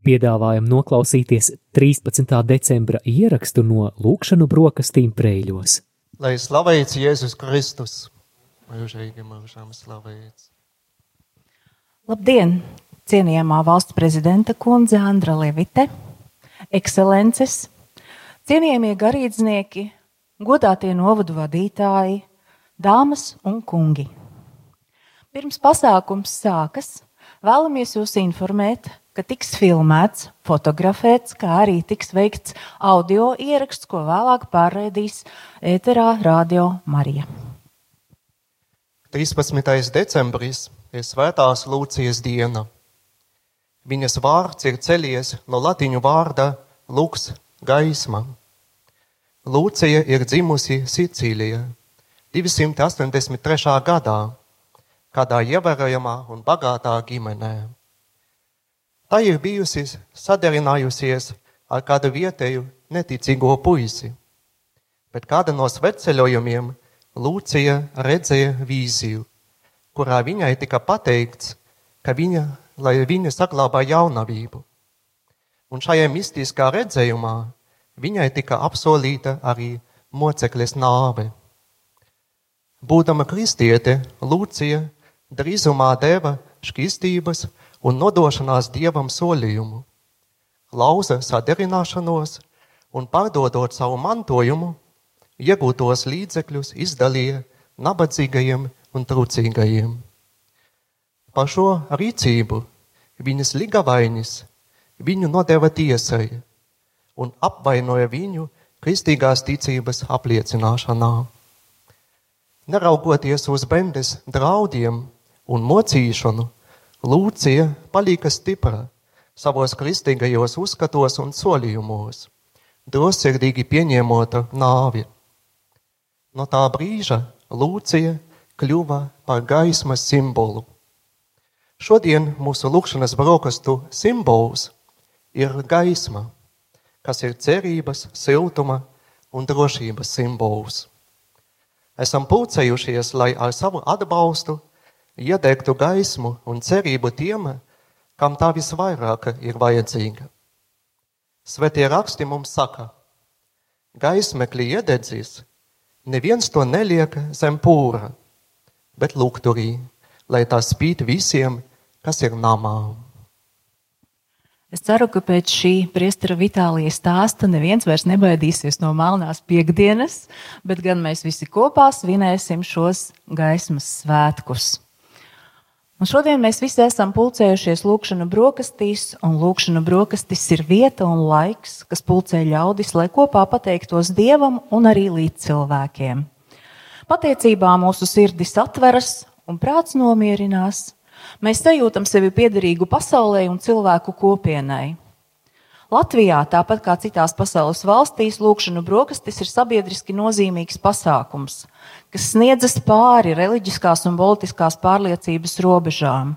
Piedāvājam noklausīties 13. decembra ierakstu no Lūkšanu brokastīm Preļos. Lai slavēts Jēzus Kristus, mūžīgi mūžām slavēts. Labdien! Cienījamā valsts prezidenta kundze Andra Levite, ekscelences, cienījamie garīdznieki, godātie novadu vadītāji, dāmas un kungi. Pirms pasākums sākas, vēlamies jūs informēt, ka tiks filmēts, fotografēts, kā arī tiks veikts audio ieraksts, ko vēlāk pārraidīs ēterā Radio Marija. 13. decembris ir svētās Lūcijas diena. Viņas vārds ir celies no latiņu vārda lūks gaisma. Lūcija ir dzimusi Sicīlijā 283. gadā, kādā ievērojamā un bagātā ģimenē. Tā ir bijusi sadarinājusies ar kādu vietēju neticīgo puisi, bet kāda no sveceļojumiem Lūcija redzēja vīziju, kurā viņai tika pateikts, ka viņa, lai viņa saglabā jaunavību. Un šajā mistiskā redzējumā viņai tika apsolīta arī mocekļas nāve. Būdama kristiete, Lūcija drīzumā deva šķistības un nodošanās dievam solījumu, lauza saderināšanos un pārdodot savu mantojumu, iegūtos līdzekļus izdalīja nabadzīgajiem un trūcīgajiem. Par šo rīcību viņas ligavainis viņu nodeva tiesai un apvainoja viņu kristīgās ticības apliecināšanā. Neraugoties uz bendes draudiem un mocīšanu, Lūcija palika stipra savos kristīgajos uzskatos un solījumos, drosmīgi pieņemot nāvi. No tā brīža Lūcija kļuva par gaismas simbolu. Šodien mūsu lūkšanas brokastu simbols ir gaisma, kas ir cerības, siltuma un drošības simbols. Esam pulcējušies, lai ar savu atbalstu iedegtu gaismu un cerību tiem, kam tā visvairāk ir vajadzīga. Svētie raksti mums saka, gaismekļi iededzīs, neviens to neliek zem pūra, bet lūgturī, lai tā spīd visiem, kas ir namā. Es ceru, ka pēc šī priestera Vitālija stāsta neviens vairs nebaidīsies no melnās piekdienas, bet gan mēs visi kopā svinēsim šos gaismas svētkus. Un šodien mēs visi esam pulcējušies lūkšanu brokastīs, un lūkšanu brokastis ir vieta un laiks, kas pulcē ļaudis, lai kopā pateiktos Dievam un arī līdz cilvēkiem. Pateicībā mūsu sirdis atveras un prāts nomierinās. Mēs sajūtam sevi piederīgu pasaulē un cilvēku kopienai. Latvijā, tāpat kā citās pasaules valstīs, lūkšanu brokastis ir sabiedriski nozīmīgs pasākums, kas sniedzas pāri reliģiskās un politiskās pārliecības robežām.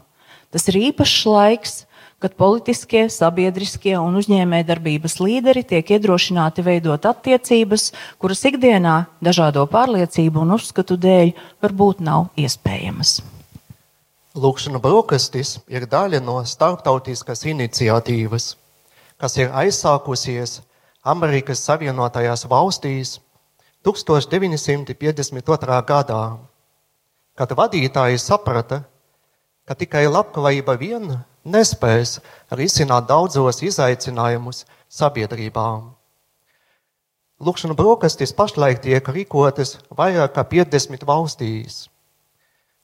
Tas ir īpašs laiks, kad politiskie, sabiedriskie un uzņēmējdarbības līderi tiek iedrošināti veidot attiecības, kuras ikdienā dažādo pārliecību un uzskatu dēļ varbūt nav iespējamas. Lūkšana brokastis ir daļa no starptautiskas iniciatīvas kas ir aizsākusies Amerikas Savienotajās valstīs 1952. gadā, kad vadītāji saprata, ka tikai labklājība vien nespēs risināt daudzos izaicinājumus sabiedrībām. Lūkšana brokastis pašlaik tiek rīkotas vairāk kā 50 valstīs.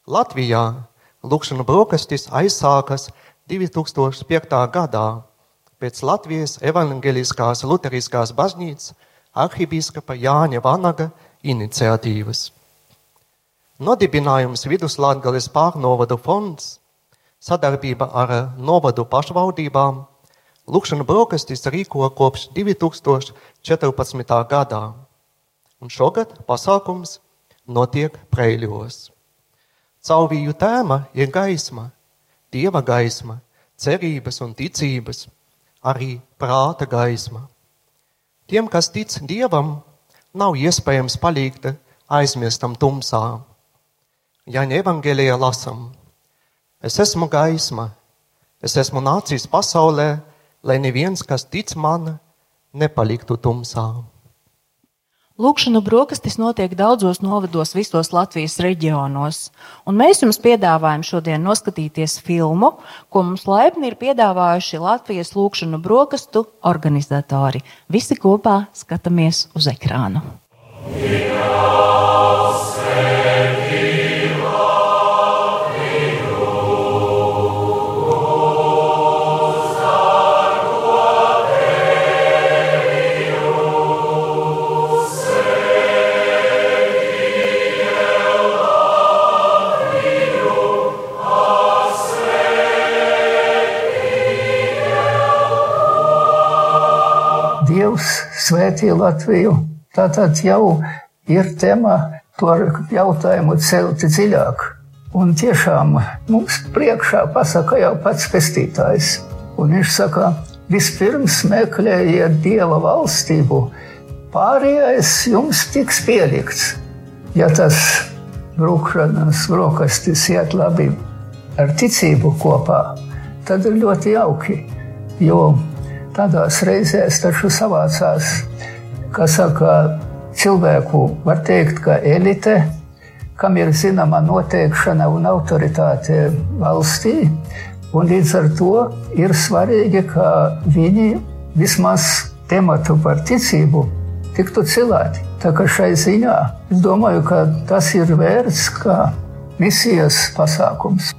Latvijā lūkšana brokastis aizsākas 2005. gadā pēc Latvijas evangeliskās luteriskās baznīcas arhibīskapa Jāņa Vanaga iniciatīvas. Nodibinājums Viduslātgales pārnovadu fonds, sadarbība ar novadu pašvaldībām, Lūkšana brokastis rīko kopš 2014. gadā, un šogad pasākums notiek Preļos. Caurvīju tēma ir gaisma, dieva gaisma, cerības un ticības – arī prāta gaisma. Tiem, kas tic Dievam, nav iespējams palikt aizmirstam tumsā. Ja evangelijā lasam, es esmu gaisma, es esmu nācis pasaulē, lai neviens, kas tic man, nepaliktu tumsā. Lūkšanu brokastis notiek daudzos novados visos Latvijas reģionos, un mēs jums piedāvājam šodien noskatīties filmu, ko mums laipni ir piedāvājuši Latvijas lūkšanu brokastu organizatori. Visi kopā skatāmies uz ekrānu. Jā, svētī Latviju. Tātad jau ir tema to jautājumu celt dziļāk. Un tiešām mums priekšā pasaka jau pats pestītājs. Un viņš saka, vispirms meklējiet Dieva valstību, pārējais jums tiks pielikts. Ja tas brūkšanas brokastis iet labi ar ticību kopā, tad ir ļoti jauki. Jo Tādās reizēs taču savācās, kas saka, cilvēku, var teikt, ka elite, kam ir zināma noteikšana un autoritāte valstī, un līdz ar to ir svarīgi, ka viņi vismaz tematu par ticību tiktu cilāti. Tā kā šai ziņā es domāju, ka tas ir vērts kā misijas pasākums.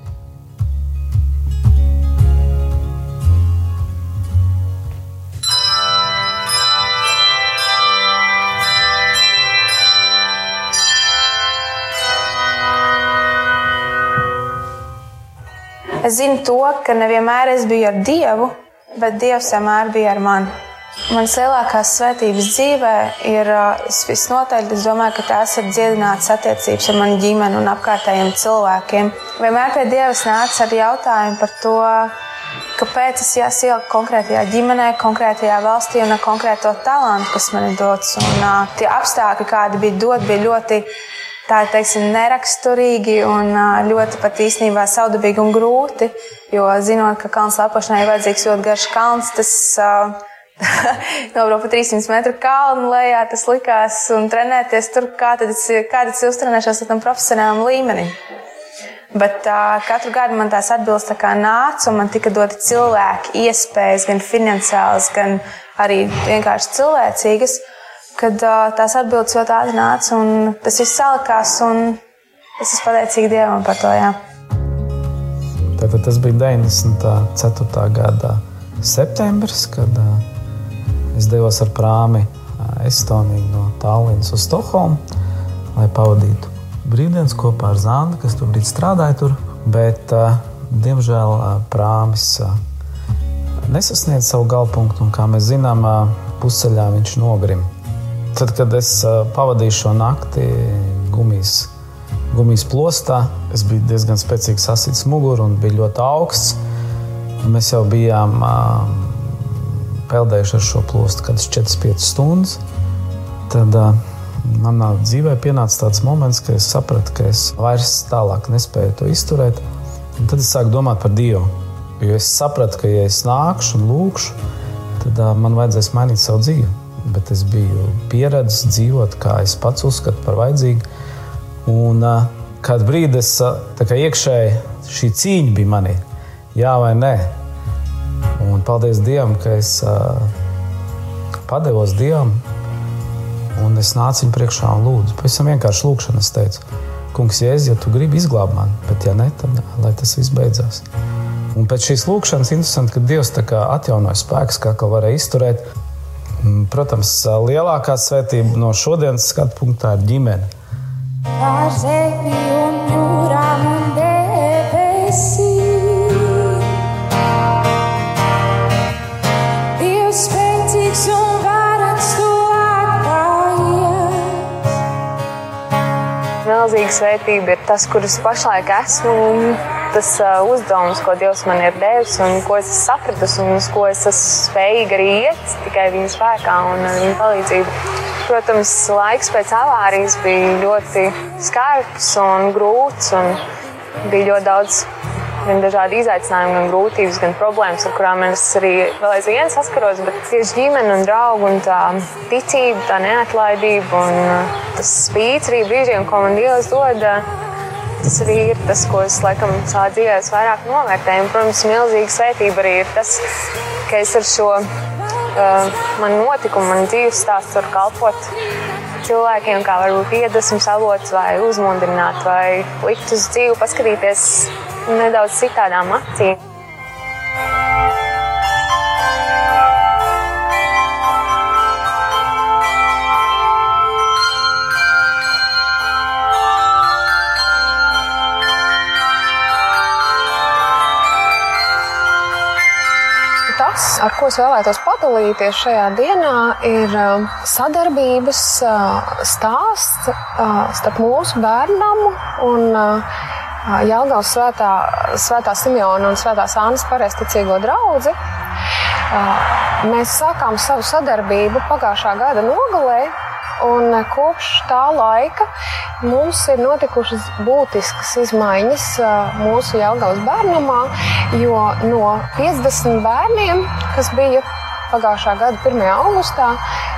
Es zinu to, ka nevienmēr es biju ar Dievu, bet Dievs vienmēr bija ar mani. Manas lielākās svētības dzīvē ir visnotaļ, es domāju, ka tās ir dziedinātas attiecības ar manu ģimeni un apkārtējiem cilvēkiem. Vienmēr pie Dieva nāca ar jautājumu par to, kāpēc es jāsielku konkrētajā ģimenē, konkrētajā valstī un ar konkrēto talantu, kas man ir dots. Un, uh, tie apstākļi, kādi bija doti, bija ļoti tā teiksim, neraksturīgi un ļoti pat īstenībā saudabīgi un grūti. Jo zinot, ka kalnu slēpošanai ir vajadzīgs ļoti garš kalns, tas nobraukt pa 300 metru kalnu lejā, tas likās, un trenēties tur, kā tad es, kā tad es uztrenēšos tam profesionālam līmenim. Bet uh, katru gadu man tās atbildes tā kā nāca, un man tika doti cilvēki, iespējas, gan finansiālas, gan arī vienkārši cilvēcīgas. Uh, kad tās atbildes ļoti ātri nāca, un tas viss salikās, es esmu pateicīga Dievam par to. Jā. Tātad tas bija 94. gada septembris, kad es devos ar prāmi Estoniju no Tallinas uz Stokholmu, lai pavadītu brīvdienas kopā ar Zandu, kas tur strādāja. Tur. Bet, diemžēl, prāmis nesasniedz savu galpunktu, un kā mēs zinām, pusceļā viņš nogrima. Tad, kad es pavadīju šo nakti gumijas, gumijas plostā, es biju diezgan spēcīgi sasits muguru un bija ļoti augsts. Mēs jau bijām uh, peldējuši ar šo plostu kādas 4-5 stundas. Tad uh, manā dzīvē pienāca tāds moments, kad es sapratu, ka es vairs tālāk nespēju to izturēt. Un tad es sāku domāt par Dievu. Jo es sapratu, ka, ja es nākšu un lūkšu, tad uh, man vajadzēs mainīt savu dzīvi bet es biju pieredzējis dzīvot, kā es pats uzskatu par vajadzīgu. Un kādu brīdi es kā iekšēji šī cīņa bija manī, jā vai nē. Un paldies Dievam, ka es padevos Dievam, un es nācu viņam priekšā un lūdzu. Pavisam vienkārši lūkšana. Es teicu, Kungs, Jēzus, ja tu gribi izglābt mani, bet ja ne, tad lai tas viss beidzās. Un pēc šīs lūkšanas interesanti, ka Dievs atjaunoja spēkus, kā varēja izturēt. Mm, protams, lielākā svētība no šodienas skatu punktā ir ģimene. Pār zemi un jūrām un debesīm. Milzīga svētība ir tas, kurus pašlaik esmu. Un tas uh, uzdevums, ko Dievs man ir devis, un ko es esmu sapratusi, un uz ko es esmu spējīga arī iet tikai viņa spēkā un viņa palīdzību. Protams, laiks pēc avārijas bija ļoti skarbs un grūts, un bija ļoti daudz gan dažādi izaicinājumi, gan grūtības, gan problēmas, ar kurām es arī vēl aizvien saskaros. Bet tieši ģimene un draugi un tā ticība, tā neatlaidība un uh, tas spīts arī brīžiem, ko man Dievs dod. Tas arī ir tas, ko es laikam savā dzīvē vairāk novērtēju. Un, protams, milzīga svētība arī ir tas, ka es ar šo uh, manu notikumu, manu dzīves stāstu varu kalpot cilvēkiem, kā varbūt iedvesmas avots, vai uzmundrināt, vai likt uz dzīvi, paskatīties nedaudz citādām acīm. Ar ko es vēlētos padalīties šajā dienā, ir um, sadarbības uh, stāsts uh, starp mūsu bērnam un uh, Jālgavas svētā, svētā Simjona un svētās Annas pareizticīgo draugu. Mēs sākām savu sadarbību pagājušā gada nogalē, Un kopš tā laika mums ir notikušas būtiskas izmaiņas mūsu Jālgavas bērnamā, jo no 50 bērniem, kas bija pagājušā gada 1. augustā,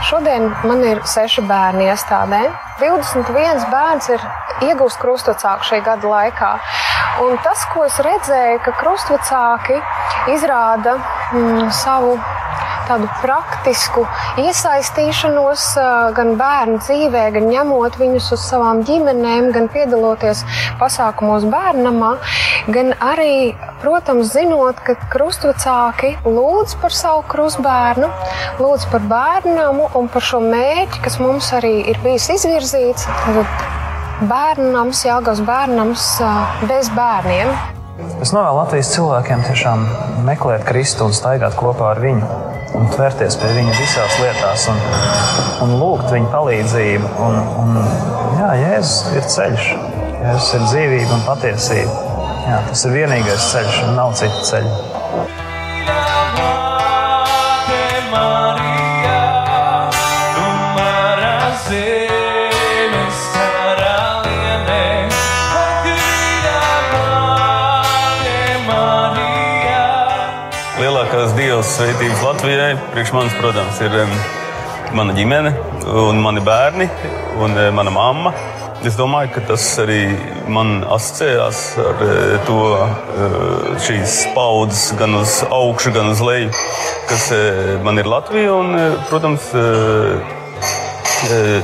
šodien man ir 6 bērni iestādē. 21 bērns ir iegūst krustvecāku šī gada laikā. Un tas, ko es redzēju, ka krustvecāki izrāda mm, savu tādu praktisku iesaistīšanos gan bērnu dzīvē, gan ņemot viņus uz savām ģimenēm, gan piedaloties pasākumos bērnamā, gan arī, protams, zinot, ka krustvecāki lūdz par savu krustbērnu, lūdz par bērnamu un par šo mērķi, kas mums arī ir bijis izvirzīts. Bērnams, Jāgauts bērnams bez bērniem. Es novēlu Latvijas cilvēkiem tiešām meklēt Kristu un staigāt kopā ar viņu un tvērties pie viņa visās lietās un, un lūgt viņa palīdzību. Un, un, jā, Jēzus ir ceļš, Jēzus ir dzīvība un patiesība. Jā, tas ir vienīgais ceļš, un nav citu ceļu. Svētības Latvijai. Priekš manis, protams, ir mana ģimene, mani bērni un eh, mana mamma. Es domāju, ka tas arī man asociējās ar eh, to eh, šīs paudzes gan uz augšu, gan uz leju, kas man ir Latvija. Un, protams,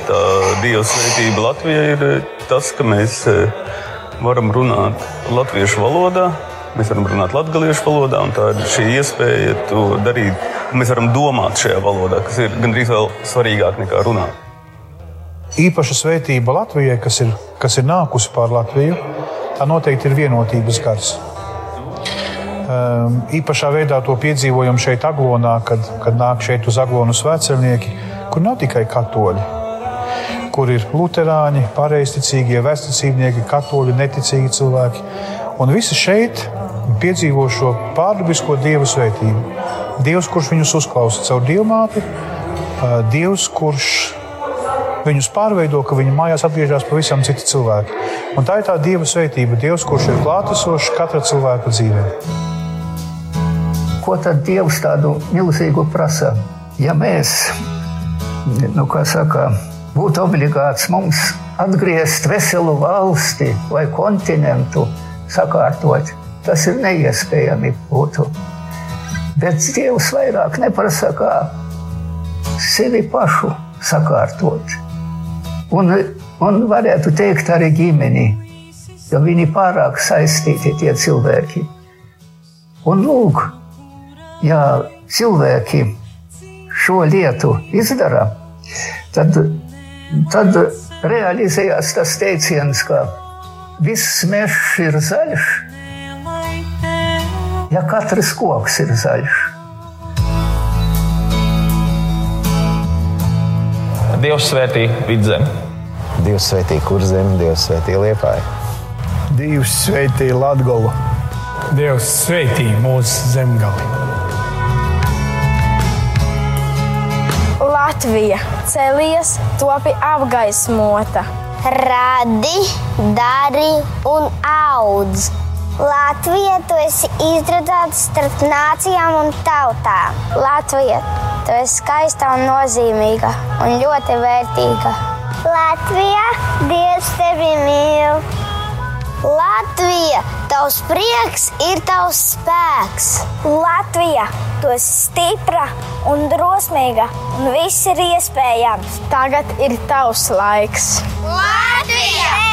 tā Dieva svētība Latvijai ir tas, ka mēs varam runāt latviešu valodā, Mēs varam runāt latviešu valodā, un tā ir šī iespēja to darīt. Mēs varam domāt šajā valodā, kas ir gandrīz vēl svarīgāk nekā runāt. Īpaša svētība Latvijai, kas ir, kas ir nākusi pār Latviju, tā noteikti ir vienotības gars. Um, īpašā veidā to piedzīvojam šeit, Aglonā, kad, kad nāk šeit uz Aglonu svētceļnieki, kur nav tikai katoļi, kur ir luterāņi, pareizticīgie, vecticībnieki, katoļi, neticīgi cilvēki. Un visi šeit piedzīvo šo pārdabisko dievu svētību. Dievs, kurš viņus uzklausa caur dievmāti, Dievs, kurš viņus pārveido, ka viņa mājās atgriežas pavisam citi cilvēki. Un tā ir tā dieva svētība, Dievs, kurš ir klātesošs katra cilvēka dzīvē. Ko tad Dievs tādu milzīgu prasa? Ja mēs, nu, kā saka, būtu obligāts mums atgriezt veselu valsti vai kontinentu, sakārtot, tas ir neiespējami būtu. Bet Dievs vairāk neprasa kā sevi pašu sakārtot. Un, un varētu teikt arī ģimeni, jo viņi pārāk saistīti tie cilvēki. Un lūk, ja cilvēki šo lietu izdara, tad, tad realizējās tas teiciens, ka viss mežs ir zaļš, ja katrs koks ir zaļš. Dievs svētī vidzemi. Dievs svētī kurzemi, Dievs svētī liepāju. Dievs svētī Latgolu. Dievs svētī mūsu zemgali. Latvija celies, topi apgaismota. Radi, dari un audz Latvija, tu esi izredzēta starp nācijām un tautām. Latvija, tu esi skaista un nozīmīga un ļoti vērtīga. Latvija, Dievs tevi mīl! Latvija, tavs prieks ir tavs spēks. Latvija, tu esi stipra un drosmīga, un viss ir iespējams. Tagad ir tavs laiks. Latvija,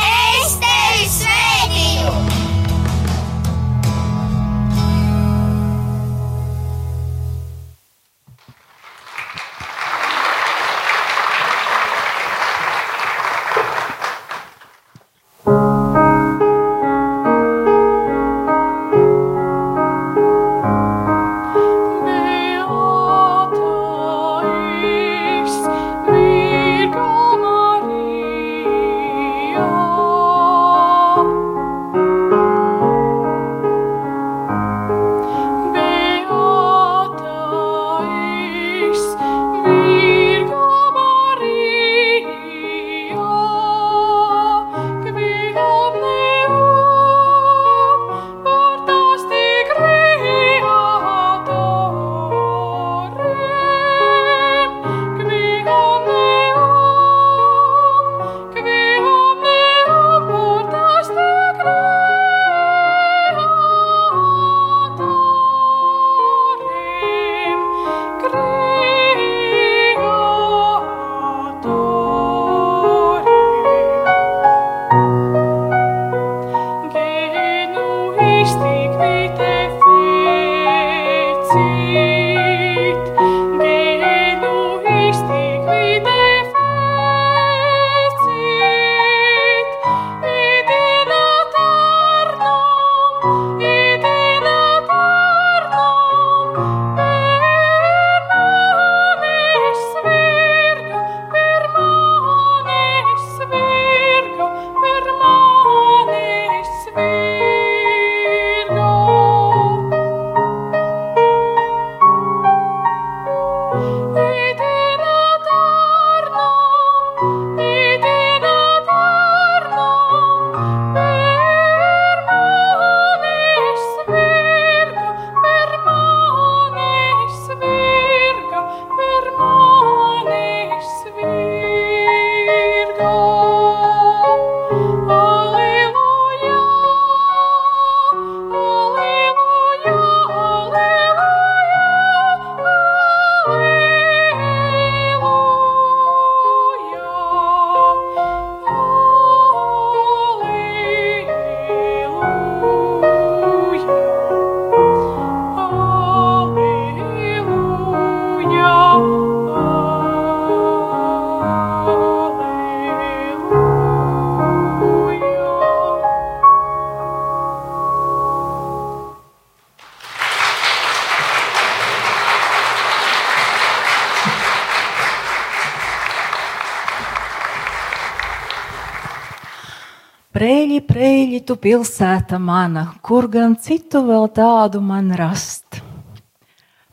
prēļi, tu pilsēta mana, kur gan citu vēl tādu man rast?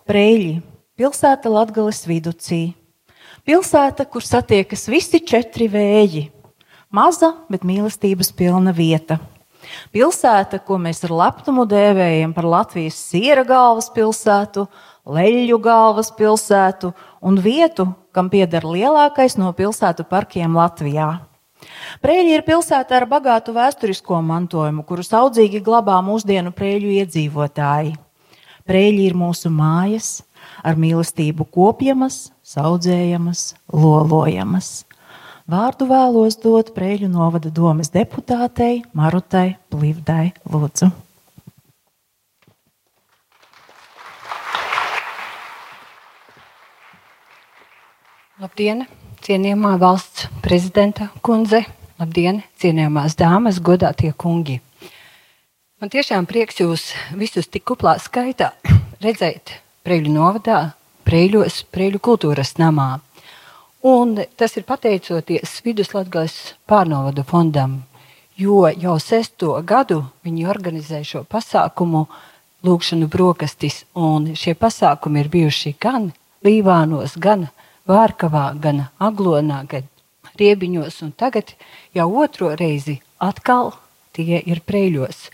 Prēļi, pilsēta Latgales viducī, pilsēta, kur satiekas visi četri vēji, maza, bet mīlestības pilna vieta. Pilsēta, ko mēs ar lepnumu dēvējam par Latvijas siera galvaspilsētu, leļu galvaspilsētu un vietu, kam pieder lielākais no pilsētu parkiem Latvijā. Prēļi ir pilsēta ar bagātu vēsturisko mantojumu, kuru audzīgi glabā mūsdienu prēļu iedzīvotāji. Prēļi ir mūsu mājas, ar mīlestību kopjamas, audzējamas, lolojamas. Vārdu vēlos dot Prēļu novada domas deputātei Marutai Plivdai Lūdzu. Labdien, cienījamā valsts prezidenta kundze, labdien, cienījamās dāmas, godātie kungi. Man tiešām prieks jūs visus tik kuplā skaitā redzēt Preļu novadā, Preļos, Preļu kultūras namā. Un tas ir pateicoties Viduslatgales pārnovadu fondam, jo jau sesto gadu viņi organizē šo pasākumu lūkšanu brokastis, un šie pasākumi ir bijuši gan Līvānos, gan Vārkavā, gan Aglonā, gan Riebiņos, un tagad jau otro reizi atkal tie ir Preļos.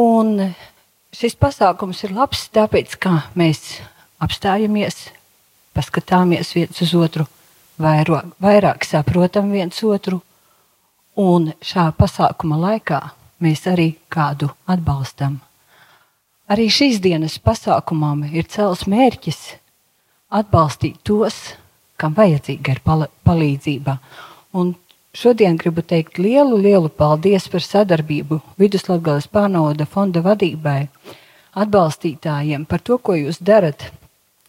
Un šis pasākums ir labs, tāpēc, ka mēs apstājamies, paskatāmies viens uz otru, vairāk, vairāk saprotam viens otru, un šā pasākuma laikā mēs arī kādu atbalstam. Arī šīs dienas pasākumam ir cels mērķis atbalstīt tos, kam vajadzīga ir palīdzība. Un šodien gribu teikt lielu, lielu paldies par sadarbību Viduslatgales pārnauda fonda vadībai, atbalstītājiem par to, ko jūs darat,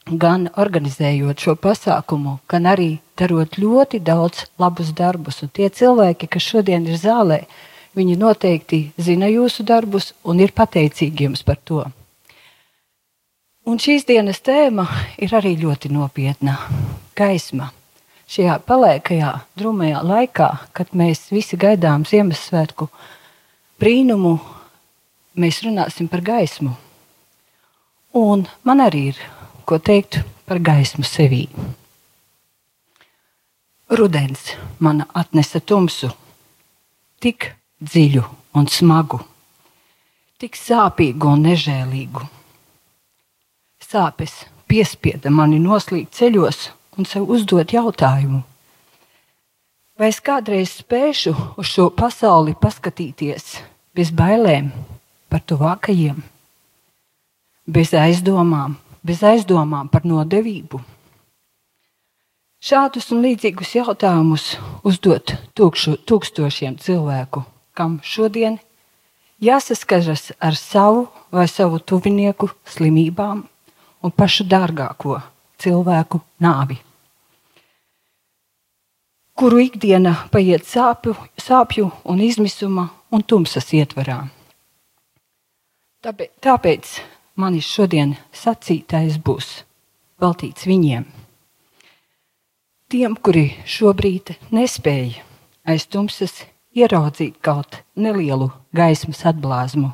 gan organizējot šo pasākumu, gan arī darot ļoti daudz labus darbus. Un tie cilvēki, kas šodien ir zālē, viņi noteikti zina jūsu darbus un ir pateicīgi jums par to. Un šīs dienas tēma ir arī ļoti nopietna - gaisma. Šajā paliekajā, drūmajā laikā, kad mēs visi gaidām Ziemassvētku brīnumu, mēs runāsim par gaismu. Un man arī ir ko teikt par gaismu sevī. Rudens man atnesa tumsu, tik dziļu un smagu, tik sāpīgu un nežēlīgu sāpes piespieda mani noslīgt ceļos un sev uzdot jautājumu. Vai es kādreiz spēšu uz šo pasauli paskatīties bez bailēm par tuvākajiem, bez aizdomām, bez aizdomām par nodevību? Šādus un līdzīgus jautājumus uzdot tūkšu, tūkstošiem cilvēku, kam šodien jāsaskaras ar savu vai savu tuvinieku slimībām, un pašu dārgāko cilvēku nāvi, kuru ikdiena paiet sāpju, sāpju un izmisuma un tumsas ietvarā. Tāpēc, manis šodien sacītais būs veltīts viņiem. Tiem, kuri šobrīd nespēja aiz tumsas ieraudzīt kaut nelielu gaismas atblāzmu.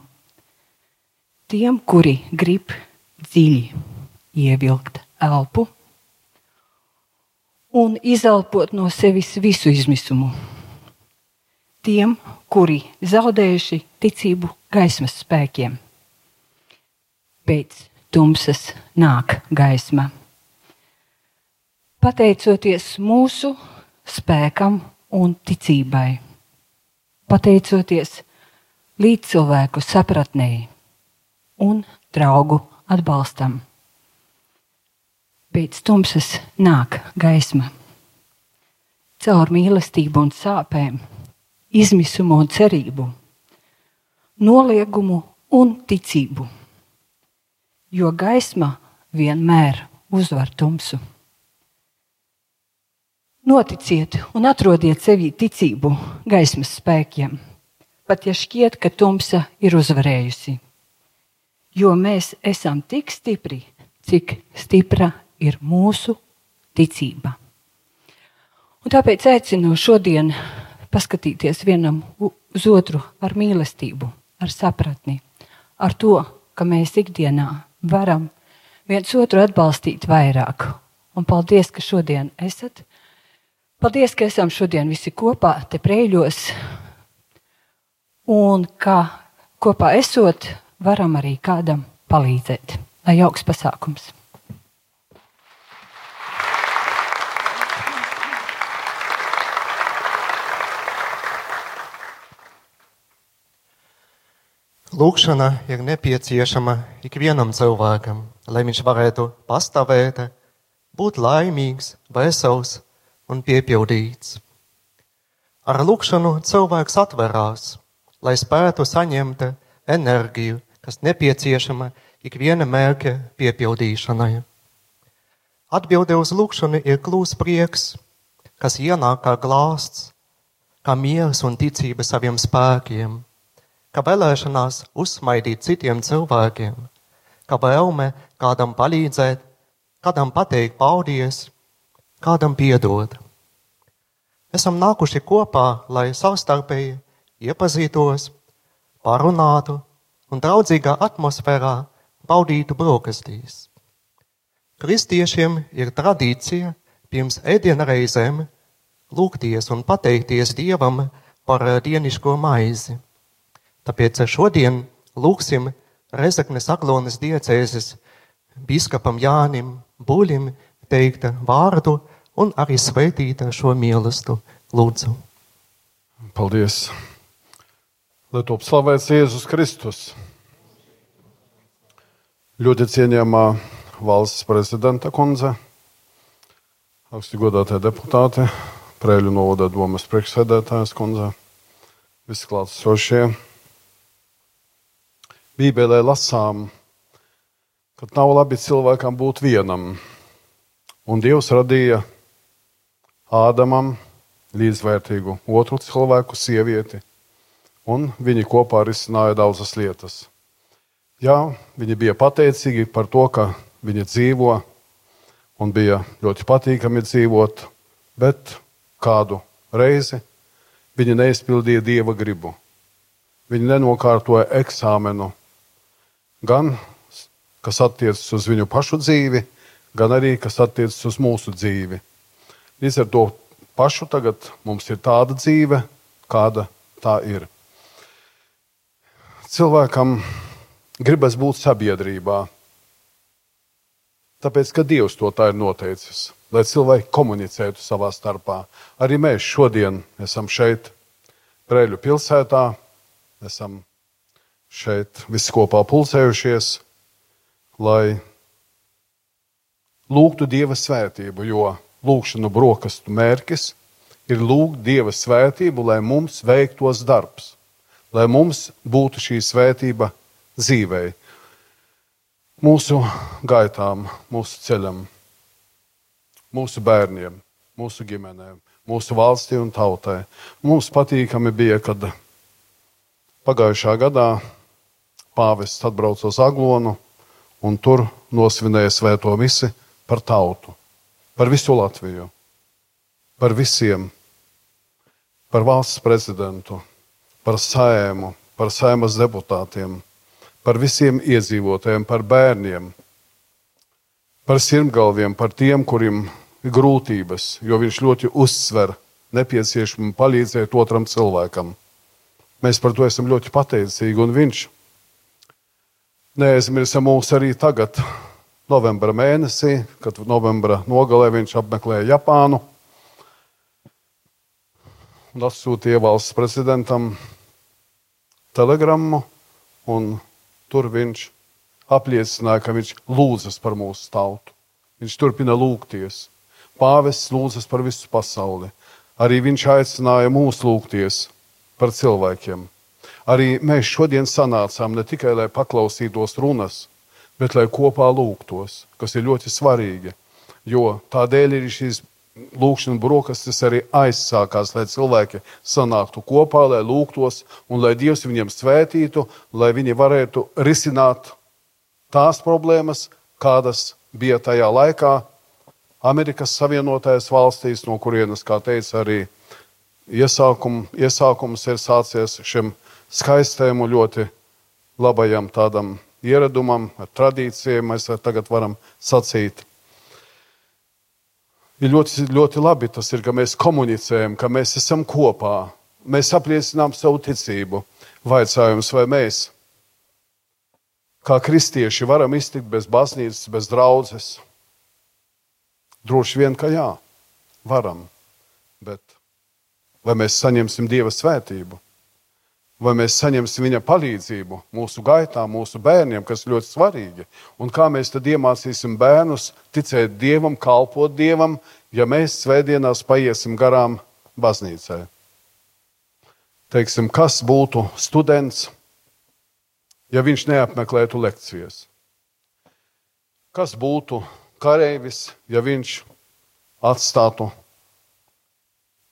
Tiem, kuri grib dziļi ievilkt elpu un izelpot no sevis visu izmisumu. Tiem, kuri zaudējuši ticību gaismas spēkiem. Pēc tumsas nāk gaisma. Pateicoties mūsu spēkam un ticībai, pateicoties līdzcilvēku sapratnēji un draugu atbalstam pēc tumsas nāk gaisma. Caur mīlestību un sāpēm, izmisumu un cerību, noliegumu un ticību. Jo gaisma vienmēr uzvar tumsu. Noticiet un atrodiet sevī ticību gaismas spēkiem, pat ja šķiet, ka tumsa ir uzvarējusi. Jo mēs esam tik stipri, cik stipra ir mūsu ticība. Un tāpēc aicinu šodien paskatīties vienam uz otru ar mīlestību, ar sapratni, ar to, ka mēs ikdienā varam viens otru atbalstīt vairāk. Un paldies, ka šodien esat. Paldies, ka esam šodien visi kopā te prēļos. Un kā kopā esot, varam arī kādam palīdzēt. Lai jauks pasākums! Lūkšana ir nepieciešama ikvienam cilvēkam, lai viņš varētu pastāvēt, būt laimīgs, vesels un piepildīts. Ar lūkšanu cilvēks atverās, lai spētu saņemt enerģiju, kas nepieciešama ikviena mērķa piepildīšanai. Atbilde uz lūkšanu ir klūs prieks, kas ienāk kā glāsts, kā miers un ticība saviem spēkiem ka vēlēšanās uzsmaidīt citiem cilvēkiem, ka vēlme kādam palīdzēt, kādam pateikt paldies, kādam piedot. Esam nākuši kopā, lai savstarpēji iepazītos, parunātu un draudzīgā atmosfērā baudītu brokastīs. Kristiešiem ir tradīcija pirms ēdienreizēm lūgties un pateikties Dievam par dienišķo maizi. Tāpēc šodien lūksim Rezeknes Aglonas diecēzes biskupam Jānim Buļim teikta vārdu un arī sveitīta šo mīlestību. Lūdzu! Paldies! Lai top slavēts Jēzus Kristus! Ļoti cienījamā valsts prezidenta kundze, augsti godātie deputāti, Prēļu novada domas priekšsēdētājas kundze, visi klātsošie. Bībelē lasām, ka nav labi cilvēkam būt vienam, un Dievs radīja Ādamam līdzvērtīgu otru cilvēku, sievieti, un viņi kopā risināja daudzas lietas. Jā, viņi bija pateicīgi par to, ka viņi dzīvo, un bija ļoti patīkami dzīvot, bet kādu reizi viņi neizpildīja dieva gribu. Viņi nenokārtoja eksāmenu, gan kas attiecas uz viņu pašu dzīvi, gan arī kas attiecas uz mūsu dzīvi. Līdz ar to pašu tagad mums ir tāda dzīve, kāda tā ir. Cilvēkam gribas būt sabiedrībā, tāpēc ka Dievs to tā ir noteicis lai cilvēki komunicētu savā starpā. Arī mēs šodien esam šeit, Brēļu pilsētā, esam šeit visi kopā pulcējušies, lai lūgtu Dieva svētību, jo lūgšanu brokastu mērķis ir lūgt Dieva svētību, lai mums veiktos darbs, lai mums būtu šī svētība dzīvei, mūsu gaitām, mūsu ceļam mūsu bērniem, mūsu ģimenēm, mūsu valstī un tautai. Mums patīkami bija, kad pagājušā gadā pāvests atbrauca uz Aglonu un tur nosvinēja svēto misi par tautu, par visu Latviju, par visiem, par valsts prezidentu, par sēmu, par sēmas deputātiem, par visiem iedzīvotājiem, par bērniem par sirmgalviem, par tiem, kuriem ir grūtības, jo viņš ļoti uzsver nepieciešamību palīdzēt otram cilvēkam. Mēs par to esam ļoti pateicīgi, un viņš neaizmirsa mūs arī tagad, novembra mēnesī, kad novembra nogalē viņš apmeklēja Japānu un atsūtīja valsts prezidentam telegrammu, un tur viņš apliecināja, ka viņš lūdzas par mūsu tautu. Viņš turpina lūgties. Pāvests lūdzas par visu pasauli. Arī viņš aicināja mūs lūgties par cilvēkiem. Arī mēs šodien sanācām ne tikai, lai paklausītos runas, bet lai kopā lūgtos, kas ir ļoti svarīgi. Jo tādēļ ir šīs lūkšanas brokastis arī aizsākās, lai cilvēki sanāktu kopā, lai lūgtos un lai Dievs viņiem svētītu, lai viņi varētu risināt tās problēmas, kādas bija tajā laikā Amerikas Savienotajās valstīs, no kurienes, kā teica, arī iesākum, iesākums ir sācies šim skaistajam un ļoti labajam tādam ieradumam, ar tradīcijām, mēs tagad varam sacīt. Ir ļoti, ļoti labi tas ir, ka mēs komunicējam, ka mēs esam kopā, mēs apliecinām savu ticību. Vaicājums, vai mēs kā kristieši varam iztikt bez baznīcas, bez draudzes? Droši vien, ka jā, varam. Bet vai mēs saņemsim Dieva svētību? Vai mēs saņemsim viņa palīdzību mūsu gaitā, mūsu bērniem, kas ir ļoti svarīgi? Un kā mēs tad iemācīsim bērnus ticēt Dievam, kalpot Dievam, ja mēs svētdienās paiesim garām baznīcai? Teiksim, kas būtu students, ja viņš neapmeklētu lekcijas? Kas būtu kareivis, ja viņš atstātu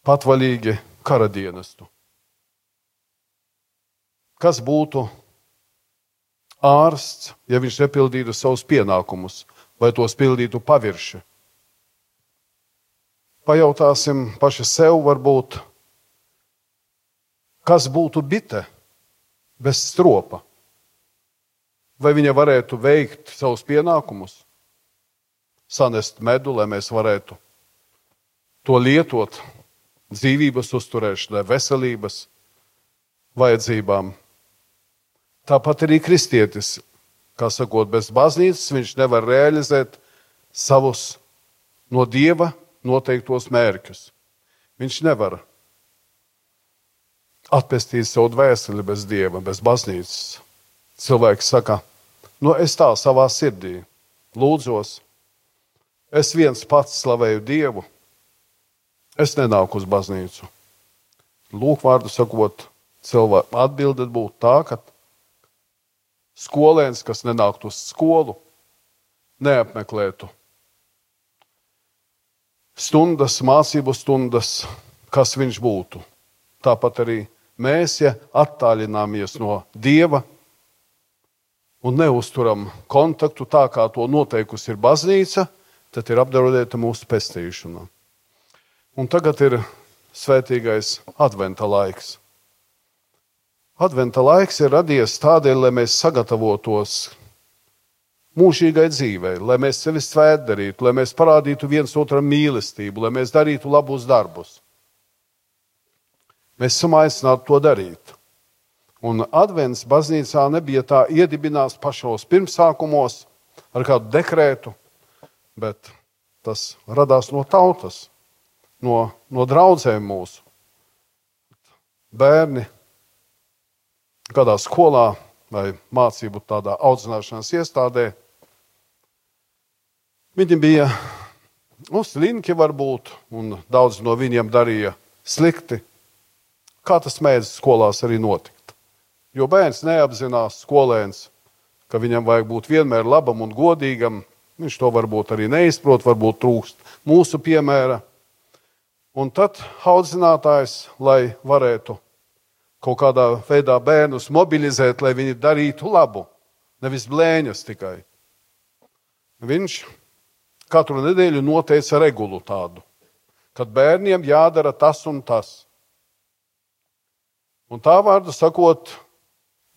patvaļīgi kara dienestu? Kas būtu ārsts, ja viņš nepildītu savus pienākumus vai tos pildītu pavirši? Pajautāsim paši sev, varbūt, kas būtu bite bez stropa? Vai viņa varētu veikt savus pienākumus, sanest medu, lai mēs varētu to lietot dzīvības uzturēšanai, veselības vajadzībām? Tāpat arī kristietis, kā sakot, bez baznīcas viņš nevar realizēt savus no dieva noteiktos mērķus. Viņš nevar atpestīt savu dvēseli bez dieva, bez baznīcas. Cilvēks saka, nu es tā savā sirdī lūdzos, es viens pats slavēju dievu, es nenāku uz baznīcu. Lūk, vārdu sakot, cilvēku atbilde būtu tā, ka skolēns, kas nenāktu uz skolu, neapmeklētu stundas, mācību stundas, kas viņš būtu. Tāpat arī mēs, ja attālināmies no Dieva un neuzturam kontaktu tā, kā to noteikusi ir baznīca, tad ir apdraudēta mūsu pestīšana. Un tagad ir svētīgais adventa laiks. Adventa laiks ir radies tādēļ, lai mēs sagatavotos mūžīgai dzīvei, lai mēs sevi svētdarītu, lai mēs parādītu viens otram mīlestību, lai mēs darītu labus darbus. Mēs esam aicināti to darīt. Un Advents baznīcā nebija tā iedibināts pašos pirmsākumos ar kādu dekrētu, bet tas radās no tautas, no, no draudzēm mūsu. Bērni kādā skolā vai mācību tādā audzināšanas iestādē Viņi bija nu, slinki, varbūt, un daudz no viņiem darīja slikti. Kā tas mēdz skolās arī notikt? Jo bērns neapzinās, skolēns, ka viņam vajag būt vienmēr labam un godīgam. Viņš to varbūt arī neizprot, varbūt trūkst mūsu piemēra. Un tad audzinātājs, lai varētu kaut kādā veidā bērnus mobilizēt, lai viņi darītu labu, nevis blēņas tikai. Viņš katru nedēļu noteica regulu tādu, kad bērniem jādara tas un tas. Un tā vārdu sakot,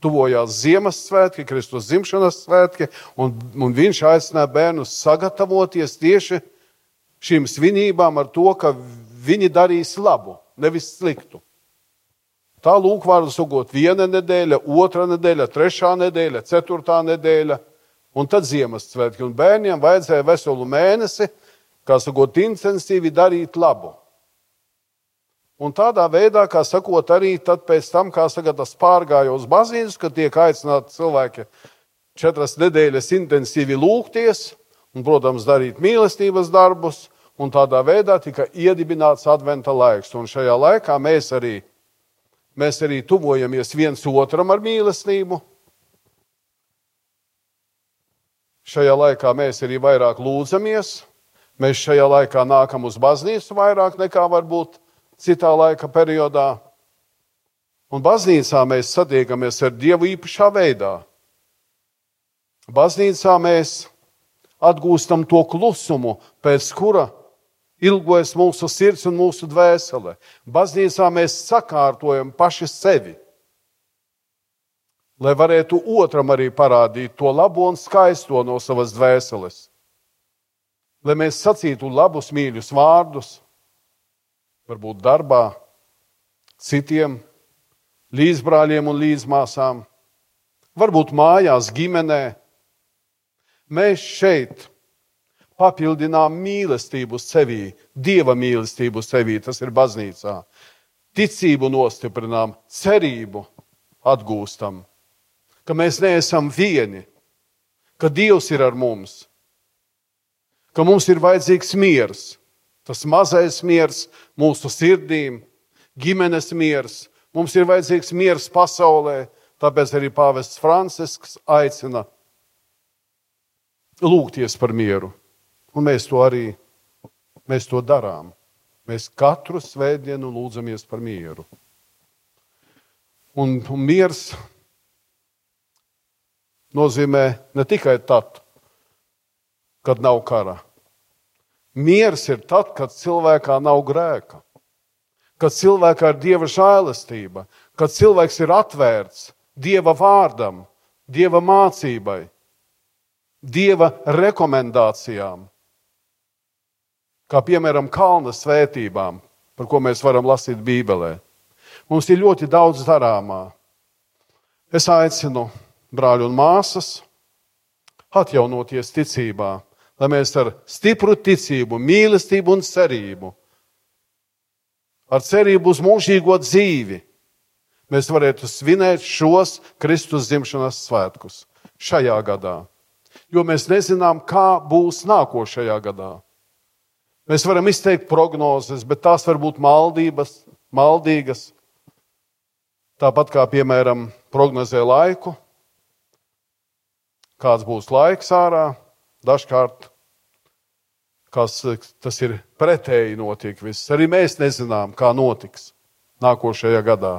tuvojās Ziemassvētki, Kristus dzimšanas svētki, un, un viņš aicināja bērnus sagatavoties tieši šīm svinībām ar to, ka viņi darīs labu, nevis sliktu. Tā lūk, vārdu sakot, viena nedēļa, otra nedēļa, trešā nedēļa, ceturtā nedēļa un tad Ziemassvētki. Un bērniem vajadzēja veselu mēnesi, kā sakot, intensīvi darīt labu. Un tādā veidā, kā sakot, arī pēc tam, kā saka, tas pārgāja uz baznīcu, kad tiek aicināti cilvēki četras nedēļas intensīvi lūgties un, protams, darīt mīlestības darbus. Un tādā veidā tika iedibināts adventa laiks. Un šajā laikā mēs arī, mēs arī tuvojamies viens otram ar mīlestību, Šajā laikā mēs arī vairāk lūdzamies, mēs šajā laikā nākam uz baznīcu vairāk nekā varbūt citā laika periodā. Un baznīcā mēs satiekamies ar Dievu īpašā veidā. Baznīcā mēs atgūstam to klusumu, pēc kura ilgojas mūsu sirds un mūsu dvēsele. Baznīcā mēs sakārtojam paši sevi lai varētu otram arī parādīt to labo un skaisto no savas dvēseles. Lai mēs sacītu labus, mīļus vārdus, varbūt darbā, citiem, līdzbrāļiem un līdzmāsām, varbūt mājās, ģimenē. Mēs šeit papildinām mīlestību sevī, dieva mīlestību sevī, tas ir baznīcā. Ticību nostiprinām, cerību atgūstam ka mēs neesam vieni, ka Dievs ir ar mums, ka mums ir vajadzīgs miers, tas mazais miers mūsu sirdīm, ģimenes miers. Mums ir vajadzīgs miers pasaulē, tāpēc arī Pāvests Francisks aicina lūgties par mieru. Un mēs to arī mēs to darām. Mēs katru svētdienu lūdzamies par mieru. Un, un miers nozīmē ne tikai tad, kad nav kara. Mieres ir tad, kad cilvēkā nav grēka, kad cilvēkā ir dieva žēlastība, kad cilvēks ir atvērts dieva vārdam, dieva mācībai, dieva rekomendācijām, kā piemēram kalna svētībām, par ko mēs varam lasīt Bībelē. Mums ir ļoti daudz darāmā. Es aicinu brāļi un māsas, atjaunoties ticībā, lai mēs ar stipru ticību, mīlestību un cerību, ar cerību uz mūžīgo dzīvi, mēs varētu svinēt šos Kristus dzimšanas svētkus šajā gadā. Jo mēs nezinām, kā būs nākošajā gadā. Mēs varam izteikt prognozes, bet tās var būt maldības, maldīgas. Tāpat kā, piemēram, prognozē laiku, kāds būs laiks ārā, dažkārt kas, tas ir pretēji notiek. Viss. Arī mēs nezinām, kā notiks nākošajā gadā.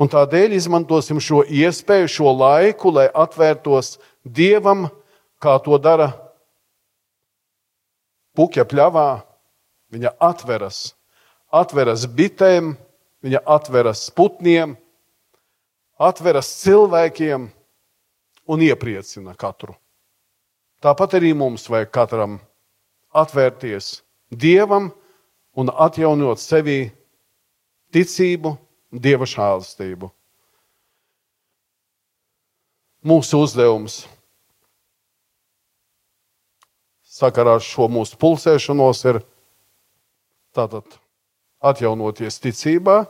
Un tādēļ izmantosim šo iespēju, šo laiku, lai atvērtos Dievam, kā to dara puķa pļavā. Viņa atveras, atveras bitēm, viņa atveras putniem, atveras cilvēkiem un iepriecina katru. Tāpat arī mums vajag katram atvērties Dievam un atjaunot sevī ticību, Dieva žēlastību. Mūsu uzdevums sakarā ar šo mūsu pulsēšanos ir tātad atjaunoties ticībā,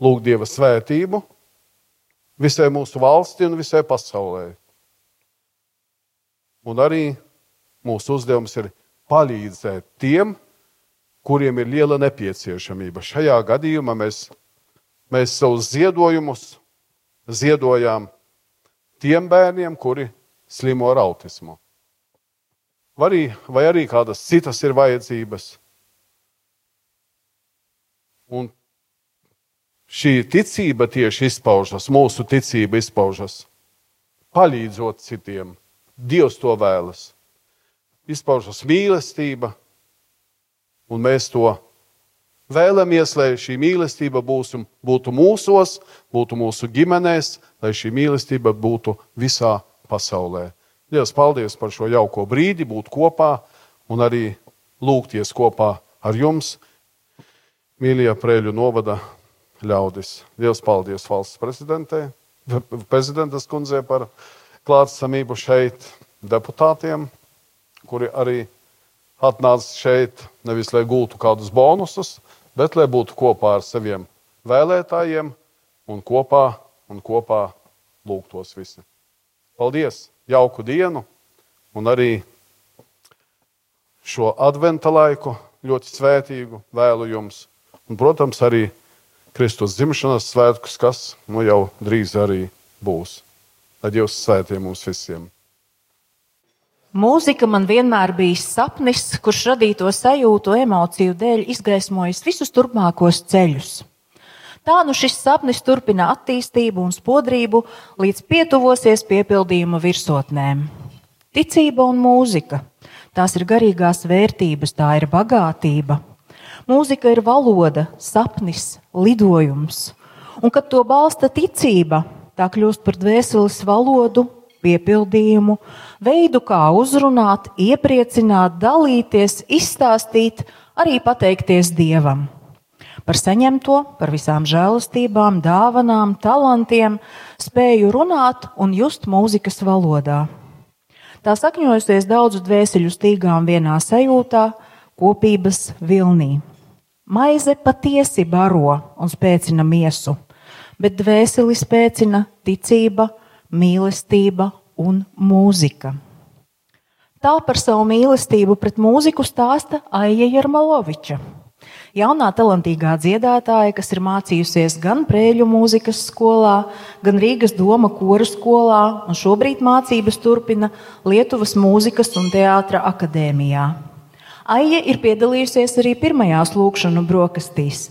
lūgt Dieva svētību visai mūsu valsti un visai pasaulē. Un arī mūsu uzdevums ir palīdzēt tiem, kuriem ir liela nepieciešamība. Šajā gadījumā mēs, mēs savus ziedojumus ziedojām tiem bērniem, kuri slimo ar autismu. Arī, vai arī kādas citas ir vajadzības. Un šī ticība tieši izpaužas, mūsu ticība izpaužas, palīdzot citiem. Dievs to vēlas izpaužas mīlestība, un mēs to vēlamies, lai šī mīlestība būs, būtu mūsos, būtu mūsu ģimenēs, lai šī mīlestība būtu visā pasaulē. Dievs, paldies par šo jauko brīdi, būt kopā un arī lūgties kopā ar jums, mīļie Prēļu novada ļaudis. Dievs, paldies valsts prezidentē, prezidentas kundzē par klātsamību šeit, deputātiem, kuri arī atnāca šeit nevis lai gūtu kādus bonusus, bet lai būtu kopā ar saviem vēlētājiem un kopā, un kopā lūgtos visi. Paldies! Jauku dienu un arī šo adventa laiku ļoti svētīgu vēlu jums. Un, protams, arī Kristus dzimšanas svētkus, kas nu jau drīz arī būs. Lai Dievs svētī mums visiem! Mūzika man vienmēr bija sapnis, kurš radīto sajūtu, emociju dēļ izgaismojas visus turpmākos ceļus. Tā nu šis sapnis turpina attīstību un spodrību, līdz pietuvosies piepildījuma virsotnēm. Ticība un mūzika - tās ir garīgās vērtības, tā ir bagātība. Mūzika ir valoda, sapnis, lidojums, un kad to balsta ticība, tā kļūst par dvēseles valodu, piepildījumu, veidu, kā uzrunāt, iepriecināt, dalīties, izstāstīt, arī pateikties Dievam. Par saņemto, par visām žēlastībām, dāvanām, talantiem, spēju runāt un just mūzikas valodā. Tā sakņojusies daudzu dvēseļu stīgām vienā sajūtā, kopības vilnī. Maize patiesi baro un spēcina miesu, bet dvēseli spēcina ticība, mīlestība un mūzika. Tā par savu mīlestību pret mūziku stāsta Aija Jarmaloviča. Jaunā talantīgā dziedātāja, kas ir mācījusies gan Prēļu mūzikas skolā, gan Rīgas doma koru skolā, un šobrīd mācības turpina Lietuvas mūzikas un teātra akadēmijā. Aija ir piedalījusies arī pirmajās lūkšanu brokastīs.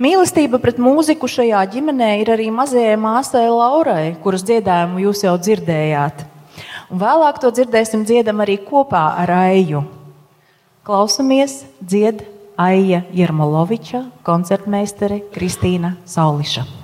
Mīlestība pret mūziku šajā ģimenē ir arī mazajai māsai Laurai, kuras dziedājumu jūs jau dzirdējāt. Un vēlāk to dzirdēsim dziedam arī kopā ar Aiju. Klausamies, dzied Aija Jermoloviča, koncertmeistere Kristīna Sauliša.